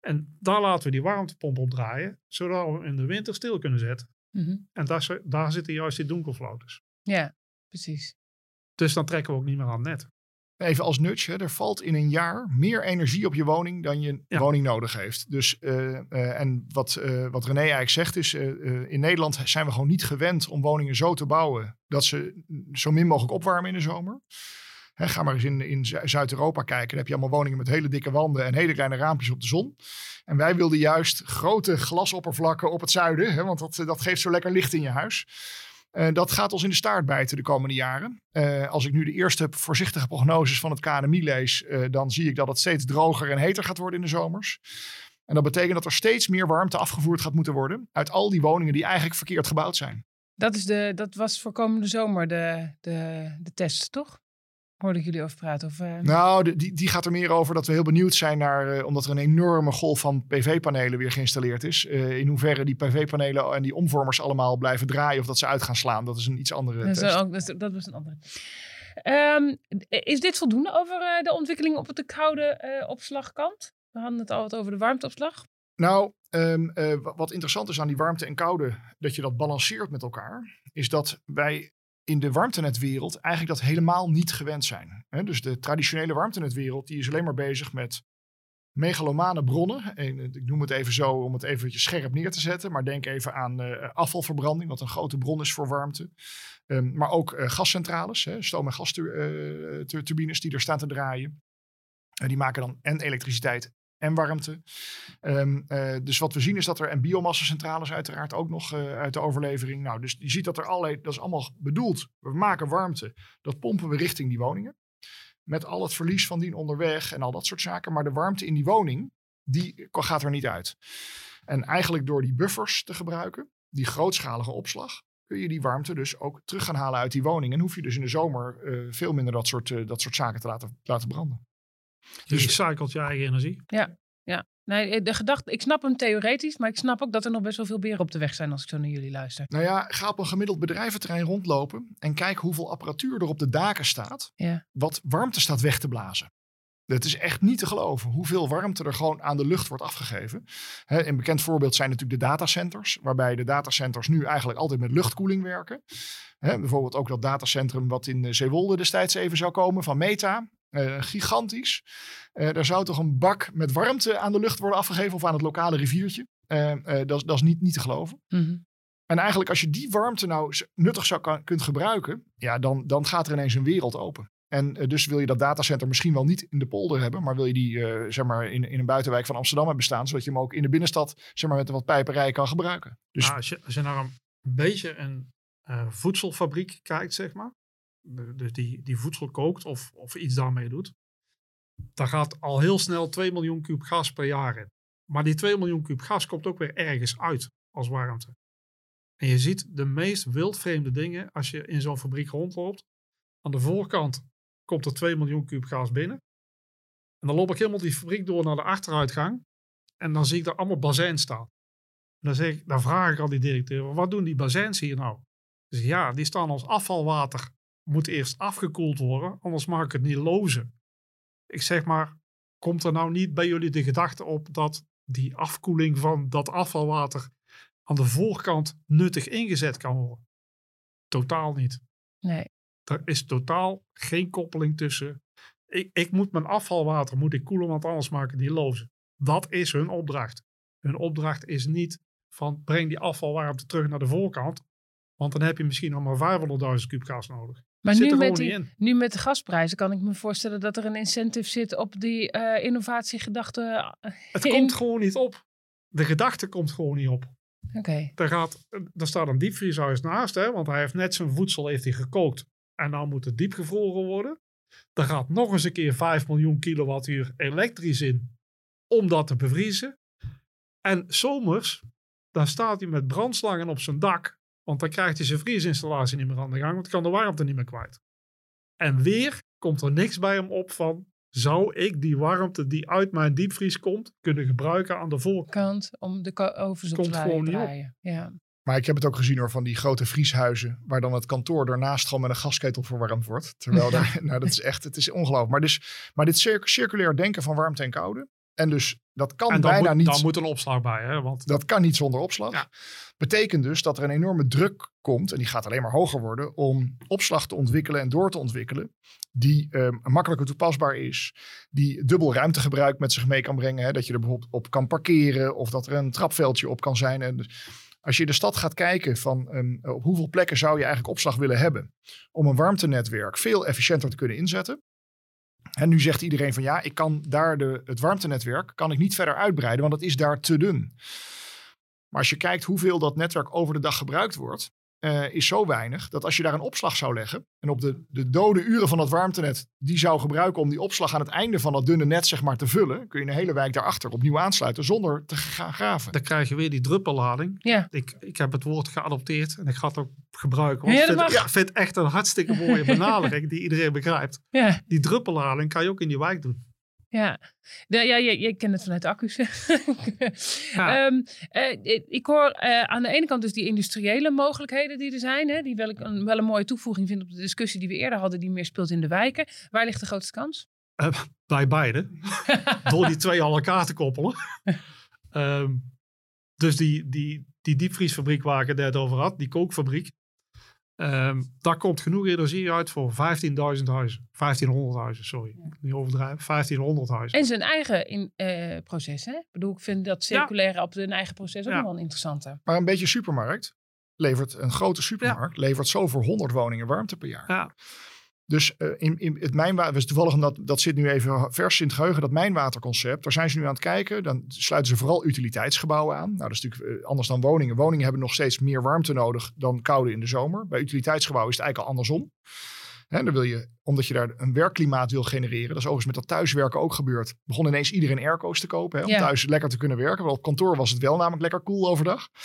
En daar laten we die warmtepomp op draaien. Zodat we hem in de winter stil kunnen zetten. Mhm. En daar, daar zitten juist die donkerfloaters. Ja, precies. Dus dan trekken we ook niet meer aan het net. Even als nudge, er valt in een jaar meer energie op je woning dan je Ja. woning nodig heeft. Dus, eh, eh, en wat, eh, wat René eigenlijk zegt is, in Nederland zijn we gewoon niet gewend om woningen zo te bouwen dat ze zo min mogelijk opwarmen in de zomer. Hè, ga maar eens in, in Zu- Zuid-Europa kijken. Dan heb je allemaal woningen met hele dikke wanden en hele kleine raampjes op de zon. En wij wilden juist grote glasoppervlakken op het zuiden, hè, want dat, dat geeft zo lekker licht in je huis. Eh, dat gaat ons in de staart bijten de komende jaren. Eh, als ik nu de eerste voorzichtige prognoses van het KNMI lees, eh, dan zie ik dat het steeds droger en heter gaat worden in de zomers. En dat betekent dat er steeds meer warmte afgevoerd gaat moeten worden uit al die woningen die eigenlijk verkeerd gebouwd zijn. Dat, is de, dat was voor komende zomer de, de, de test, toch? Hoorde ik jullie over praten? Of, eh, Nou, die, die gaat er meer over dat we heel benieuwd zijn naar, eh, omdat er een enorme golf van PV-panelen weer geïnstalleerd is. eh, in hoeverre die PV-panelen en die omvormers allemaal blijven draaien of dat ze uit gaan slaan. Dat is een iets andere dat, test. ook, dat, is- dat was een andere. Ehm, is dit voldoende over de ontwikkeling op de koude opslagkant? We hadden het al wat over de warmteopslag. Nou, ehm, eh, wa- wat interessant is aan die warmte en koude, dat je dat balanceert met elkaar, is dat wij in de warmtenetwereld eigenlijk dat helemaal niet gewend zijn. Dus de traditionele warmtenetwereld, die is alleen maar bezig met megalomane bronnen. En, eh, ik noem het even zo om het eventjes scherp neer te zetten, maar denk even aan eh, afvalverbranding, wat een grote bron is voor warmte. Ehm, maar ook eh, gascentrales, stoom- en gasturbines die er staan te draaien. En die maken dan en elektriciteit en warmte. Ehm, eh, dus wat we zien is dat er, en biomassacentrales uiteraard ook nog eh, uit de overlevering. Nou, dus je ziet dat er allerlei, dat is allemaal bedoeld. We maken warmte, dat pompen we richting die woningen. Met al het verlies van dien onderweg en al dat soort zaken. Maar de warmte in die woning, die gaat er niet uit. En eigenlijk door die buffers te gebruiken, die grootschalige opslag, kun je die warmte dus ook terug gaan halen uit die woning. En hoef je dus in de zomer eh, veel minder dat soort, dat soort zaken te laten, laten branden. Je Dus- recycelt je eigen energie. Nou, Nee, de gedachte, ik snap hem theoretisch, maar ik snap ook dat er nog best wel veel beren op de weg zijn als ik zo naar jullie luister. Nou ja, ga op een gemiddeld bedrijventerrein rondlopen en kijk hoeveel apparatuur er op de daken staat. Ja. Wat warmte staat weg te blazen. Het is echt niet te geloven hoeveel warmte er gewoon aan de lucht wordt afgegeven. Hè, een bekend voorbeeld zijn natuurlijk de datacenters, waarbij de datacenters nu eigenlijk altijd met luchtkoeling werken. Hè, bijvoorbeeld ook dat datacentrum wat in eh, Zeewolde destijds even zou komen van Meta. Eh, gigantisch. Eh er zou toch een bak met warmte aan de lucht worden afgegeven of aan het lokale riviertje. Eh, eh, dat, is- dat is niet, niet te geloven. Mhm. En eigenlijk als je die warmte nou nuttig zou kan, kunt gebruiken, ja, dan, dan gaat er ineens een wereld open. En dus wil je dat datacenter misschien wel niet in de polder hebben, maar wil je die eh, zeg maar in, in een buitenwijk van Amsterdam hebben staan, zodat je hem ook in de binnenstad zeg maar, met wat pijperij kan gebruiken. Dus Nou, als, je, als je naar een beetje een eh, voedselfabriek kijkt, zeg maar. Dus die, die voedsel kookt of, of iets daarmee doet. Daar gaat al heel snel 2 miljoen kuub gas per jaar in. Maar die 2 miljoen kuub gas komt ook weer ergens uit als warmte. En je ziet de meest wildvreemde dingen als je in zo'n fabriek rondloopt. Aan de voorkant komt er 2 miljoen kuub gas binnen. En dan loop ik helemaal die fabriek door naar de achteruitgang. En dan zie ik daar allemaal bazijns staan. En dan, zeg ik, dan vraag ik al die directeur, wat doen die bazijns hier nou? Dus ja, die staan als afvalwater. Moet eerst afgekoeld worden, anders mag ik het niet lozen. Ik zeg maar, komt er nou niet bij jullie de gedachte op dat die afkoeling van dat afvalwater aan de voorkant nuttig ingezet kan worden? Totaal niet. Nee. Er is totaal geen koppeling tussen. Ik, ik moet mijn afvalwater moet ik koelen, want anders maak ik het niet lozen. Dat is hun opdracht. Hun opdracht is niet van breng die afvalwarmte terug naar de voorkant. Want dan heb je misschien nog maar 500.000 kub gas nodig. Maar nu met, die, nu met de gasprijzen kan ik me voorstellen dat er een incentive zit op die eh, innovatiegedachte. eh, Het in- komt gewoon niet op. De gedachte komt gewoon niet op. Oké. Er, gaat, er staat een diepvrieshuis naast, hè, want hij heeft net zijn voedsel heeft hij gekookt. En dan moet het diepgevroren worden. Er gaat nog eens een keer 5 miljoen kilowattuur elektrisch in om dat te bevriezen. En zomers, dan staat hij met brandslangen op zijn dak. Want dan krijgt hij zijn vriesinstallatie niet meer aan de gang, want dan kan de warmte niet meer kwijt. En weer komt er niks bij hem op van, zou ik die warmte die uit mijn diepvries komt, kunnen gebruiken aan de voorkant? Kant om de ovens op te draaien. Ja. Maar ik heb het ook gezien hoor, van die grote vrieshuizen, waar dan het kantoor daarnaast gewoon met een gasketel verwarmd wordt. Terwijl daar, nou dat is echt, het is ongelooflijk. Maar, dus, maar dit circ- circulair denken van warmte en koude. En dus dat kan bijna moet, niet. dan moet een opslag bij, hè? want Dat kan niet zonder opslag. Ja. Betekent dus dat er een enorme druk komt, en die gaat alleen maar hoger worden, om opslag te ontwikkelen en door te ontwikkelen. Die ehm, makkelijker toepasbaar is, die dubbel ruimtegebruik met zich mee kan brengen. Hè, dat je er bijvoorbeeld op kan parkeren of dat er een trapveldje op kan zijn. En als je in de stad gaat kijken van ehm, op hoeveel plekken zou je eigenlijk opslag willen hebben om een warmtenetwerk veel efficiënter te kunnen inzetten. En nu zegt iedereen van ja, ik kan daar de, het warmtenetwerk kan ik niet verder uitbreiden, want het is daar te dun. Maar als je kijkt hoeveel dat netwerk over de dag gebruikt wordt, eh, is zo weinig dat als je daar een opslag zou leggen en op de, de dode uren van dat warmtenet die zou gebruiken om die opslag aan het einde van dat dunne net zeg maar te vullen, kun je een hele wijk daarachter opnieuw aansluiten zonder te gaan graven. dan krijg je weer die druppellading. Ja. Ik, ik heb het woord geadopteerd en ik ga het ook gebruiken. Ja, Want ik vind, het echt een hartstikke mooie benadering die iedereen begrijpt. Ja. Die druppellading kan je ook in die wijk doen. Ja, de, ja je, je kent het vanuit de accu's. Ja. Ehm, eh, ik hoor eh, aan de ene kant dus die industriële mogelijkheden die er zijn. Hè, die wel, ik een, wel een mooie toevoeging vind op de discussie die we eerder hadden, die meer speelt in de wijken. Waar ligt de grootste kans? Bij beide. Door die twee aan elkaar te koppelen. Ehm, dus die, die, die diepvriesfabriek waar ik het net over had, die kookfabriek. Ehm, daar komt genoeg energie uit voor 15.000 huizen. 1500 huizen, sorry. Niet overdrijven. 1500 huizen. En zijn eigen in, eh, proces. Hè? Ik bedoel, ik vind dat circulaire op hun eigen proces ook Ja. nog wel een interessante. Maar een beetje supermarkt levert, een grote supermarkt, levert zo voor 100 woningen warmte per jaar. Dus eh, in, in het mijnwater, dus toevallig omdat dat zit nu even vers in het geheugen, dat mijnwaterconcept, daar zijn ze nu aan het kijken. Dan sluiten ze vooral utiliteitsgebouwen aan. Nou, dat is natuurlijk eh, anders dan woningen. Woningen hebben nog steeds meer warmte nodig dan koude in de zomer. Bij utiliteitsgebouwen is het eigenlijk al andersom. Hè, dan wil je, omdat je daar een werkklimaat wil genereren. Dat is overigens met dat thuiswerken ook gebeurd. Begon ineens iedereen airco's te kopen hè, om Ja. thuis lekker te kunnen werken. Want op kantoor was het wel namelijk lekker koel overdag. Dat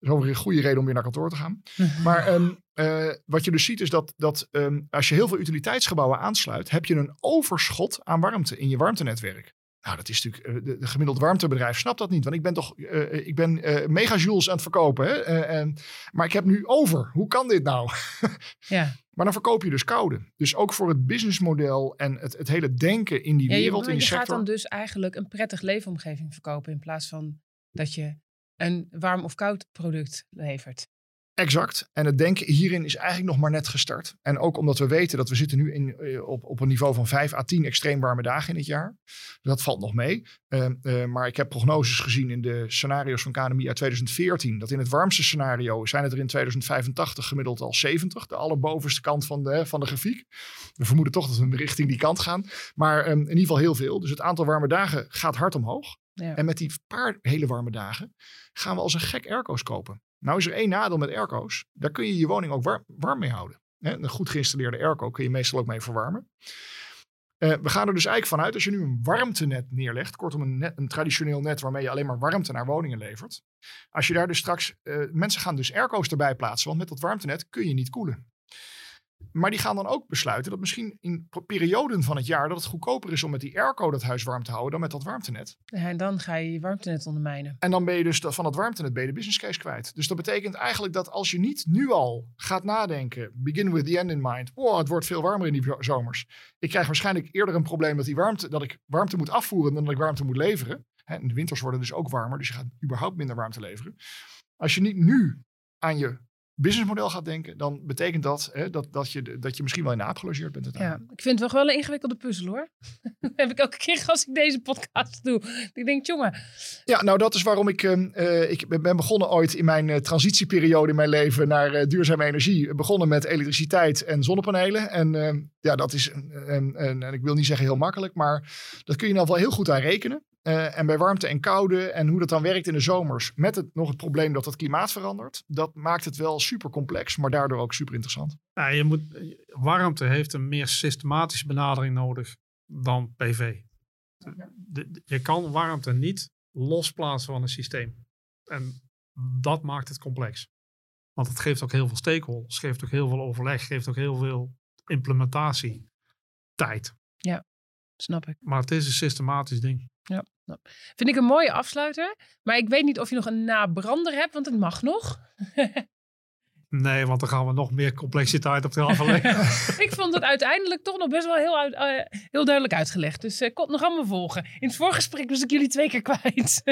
is overigens een goede reden om weer naar kantoor te gaan. Maar ehm, eh, wat je dus ziet is dat, dat ehm, als je heel veel utiliteitsgebouwen aansluit, heb je een overschot aan warmte in je warmtenetwerk. Nou, dat is natuurlijk, uh, de, de, gemiddeld warmtebedrijf snapt dat niet. Want ik ben toch, uh, ik ben megajoules aan het verkopen. Hè? en, maar ik heb nu over. Hoe kan dit nou? ja. Maar dan verkoop je dus koude. Dus ook voor het businessmodel en het, het hele denken in die ja, wereld, je, in die je sector. gaat dan dus eigenlijk een prettig leefomgeving verkopen in plaats van dat je een warm of koud product levert. Exact. En het denken hierin is eigenlijk nog maar net gestart. En ook omdat we weten dat we zitten nu in, eh, op, op een niveau van 5 à 10 extreem warme dagen in het jaar. Dat valt nog mee. Uh, uh, maar ik heb prognoses gezien in de scenario's van KNMI uit 2014. Dat in het warmste scenario zijn het er in 2085 gemiddeld al 70. De allerbovenste kant van de, van de grafiek. We vermoeden toch dat we richting die kant gaan. Maar um, in ieder geval heel veel. Dus het aantal warme dagen gaat hard omhoog. Ja. En met die paar hele warme dagen gaan we als een gek airco's kopen. Nou is er één nadeel met airco's. Daar kun je je woning ook warm, warm mee houden. Een goed geïnstalleerde airco kun je meestal ook mee verwarmen. Uh, we gaan er dus eigenlijk vanuit, als je nu een warmtenet neerlegt, kortom een, net, een traditioneel net waarmee je alleen maar warmte naar woningen levert. Als je daar dus straks, uh, mensen gaan dus airco's erbij plaatsen, want met dat warmtenet kun je niet koelen. Maar die gaan dan ook besluiten dat misschien in perioden van het jaar dat het goedkoper is om met die airco dat huis warm te houden dan met dat warmtenet. Ja, en dan ga je je warmtenet ondermijnen. En dan ben je dus van dat warmtenet ben je de business case kwijt. Dus dat betekent eigenlijk dat als je niet nu al gaat nadenken, begin with the end in mind. Oh, het wordt veel warmer in die zomers. Ik krijg waarschijnlijk eerder een probleem dat, die warmte, dat ik warmte moet afvoeren dan dat ik warmte moet leveren. En de winters worden dus ook warmer, dus je gaat überhaupt minder warmte leveren. Als je niet nu aan je businessmodel gaat denken, dan betekent dat hè, dat, dat, je, dat je misschien wel in de aap gelogeerd bent. Ja, ik vind het wel wel een ingewikkelde puzzel hoor. dat heb ik elke keer als ik deze podcast doe. Ik denk, jongen. Ja, nou dat is waarom ik, uh, ik ben begonnen ooit in mijn uh, transitieperiode in mijn leven naar uh, duurzame energie. Begonnen met elektriciteit en zonnepanelen. En ja, dat is, en, en, en ik wil niet zeggen heel makkelijk, maar dat kun je nou wel heel goed aan rekenen. Uh, en bij warmte en koude en hoe dat dan werkt in de zomers. Met het, nog het probleem dat het klimaat verandert. Dat maakt het wel super complex, maar daardoor ook super interessant. Ja, je moet, warmte heeft een meer systematische benadering nodig dan PV. De, de, je kan warmte niet losplaatsen van een systeem. En dat maakt het complex. Want het geeft ook heel veel stakeholders, geeft ook heel veel overleg, geeft ook heel veel implementatie tijd. Ja, snap ik. Maar het is een systematisch ding. Ja, nou, vind ik een mooie afsluiter. Maar ik weet niet of je nog een nabrander hebt, want het mag nog. nee, want dan gaan we nog meer complexiteit op tafel leggen. ik vond het uiteindelijk toch nog best wel heel, uit, uh, heel duidelijk uitgelegd. Dus uh, kon het nog allemaal volgen. In het voorgesprek was ik jullie twee keer kwijt.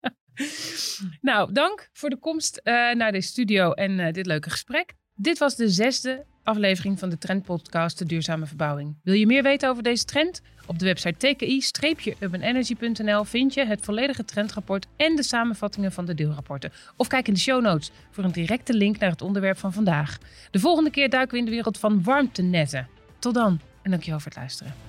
nou, dank voor de komst uh, naar deze studio en dit leuke gesprek. Dit was de zesde aflevering van de Trendpodcast De Duurzame Verbouwing. Wil je meer weten over deze trend? Op de website tki-urbanenergy.nl vind je het volledige trendrapport en de samenvattingen van de deelrapporten. Of kijk in de show notes voor een directe link naar het onderwerp van vandaag. De volgende keer duiken we in de wereld van warmtenetten. Tot dan en dankjewel voor het luisteren.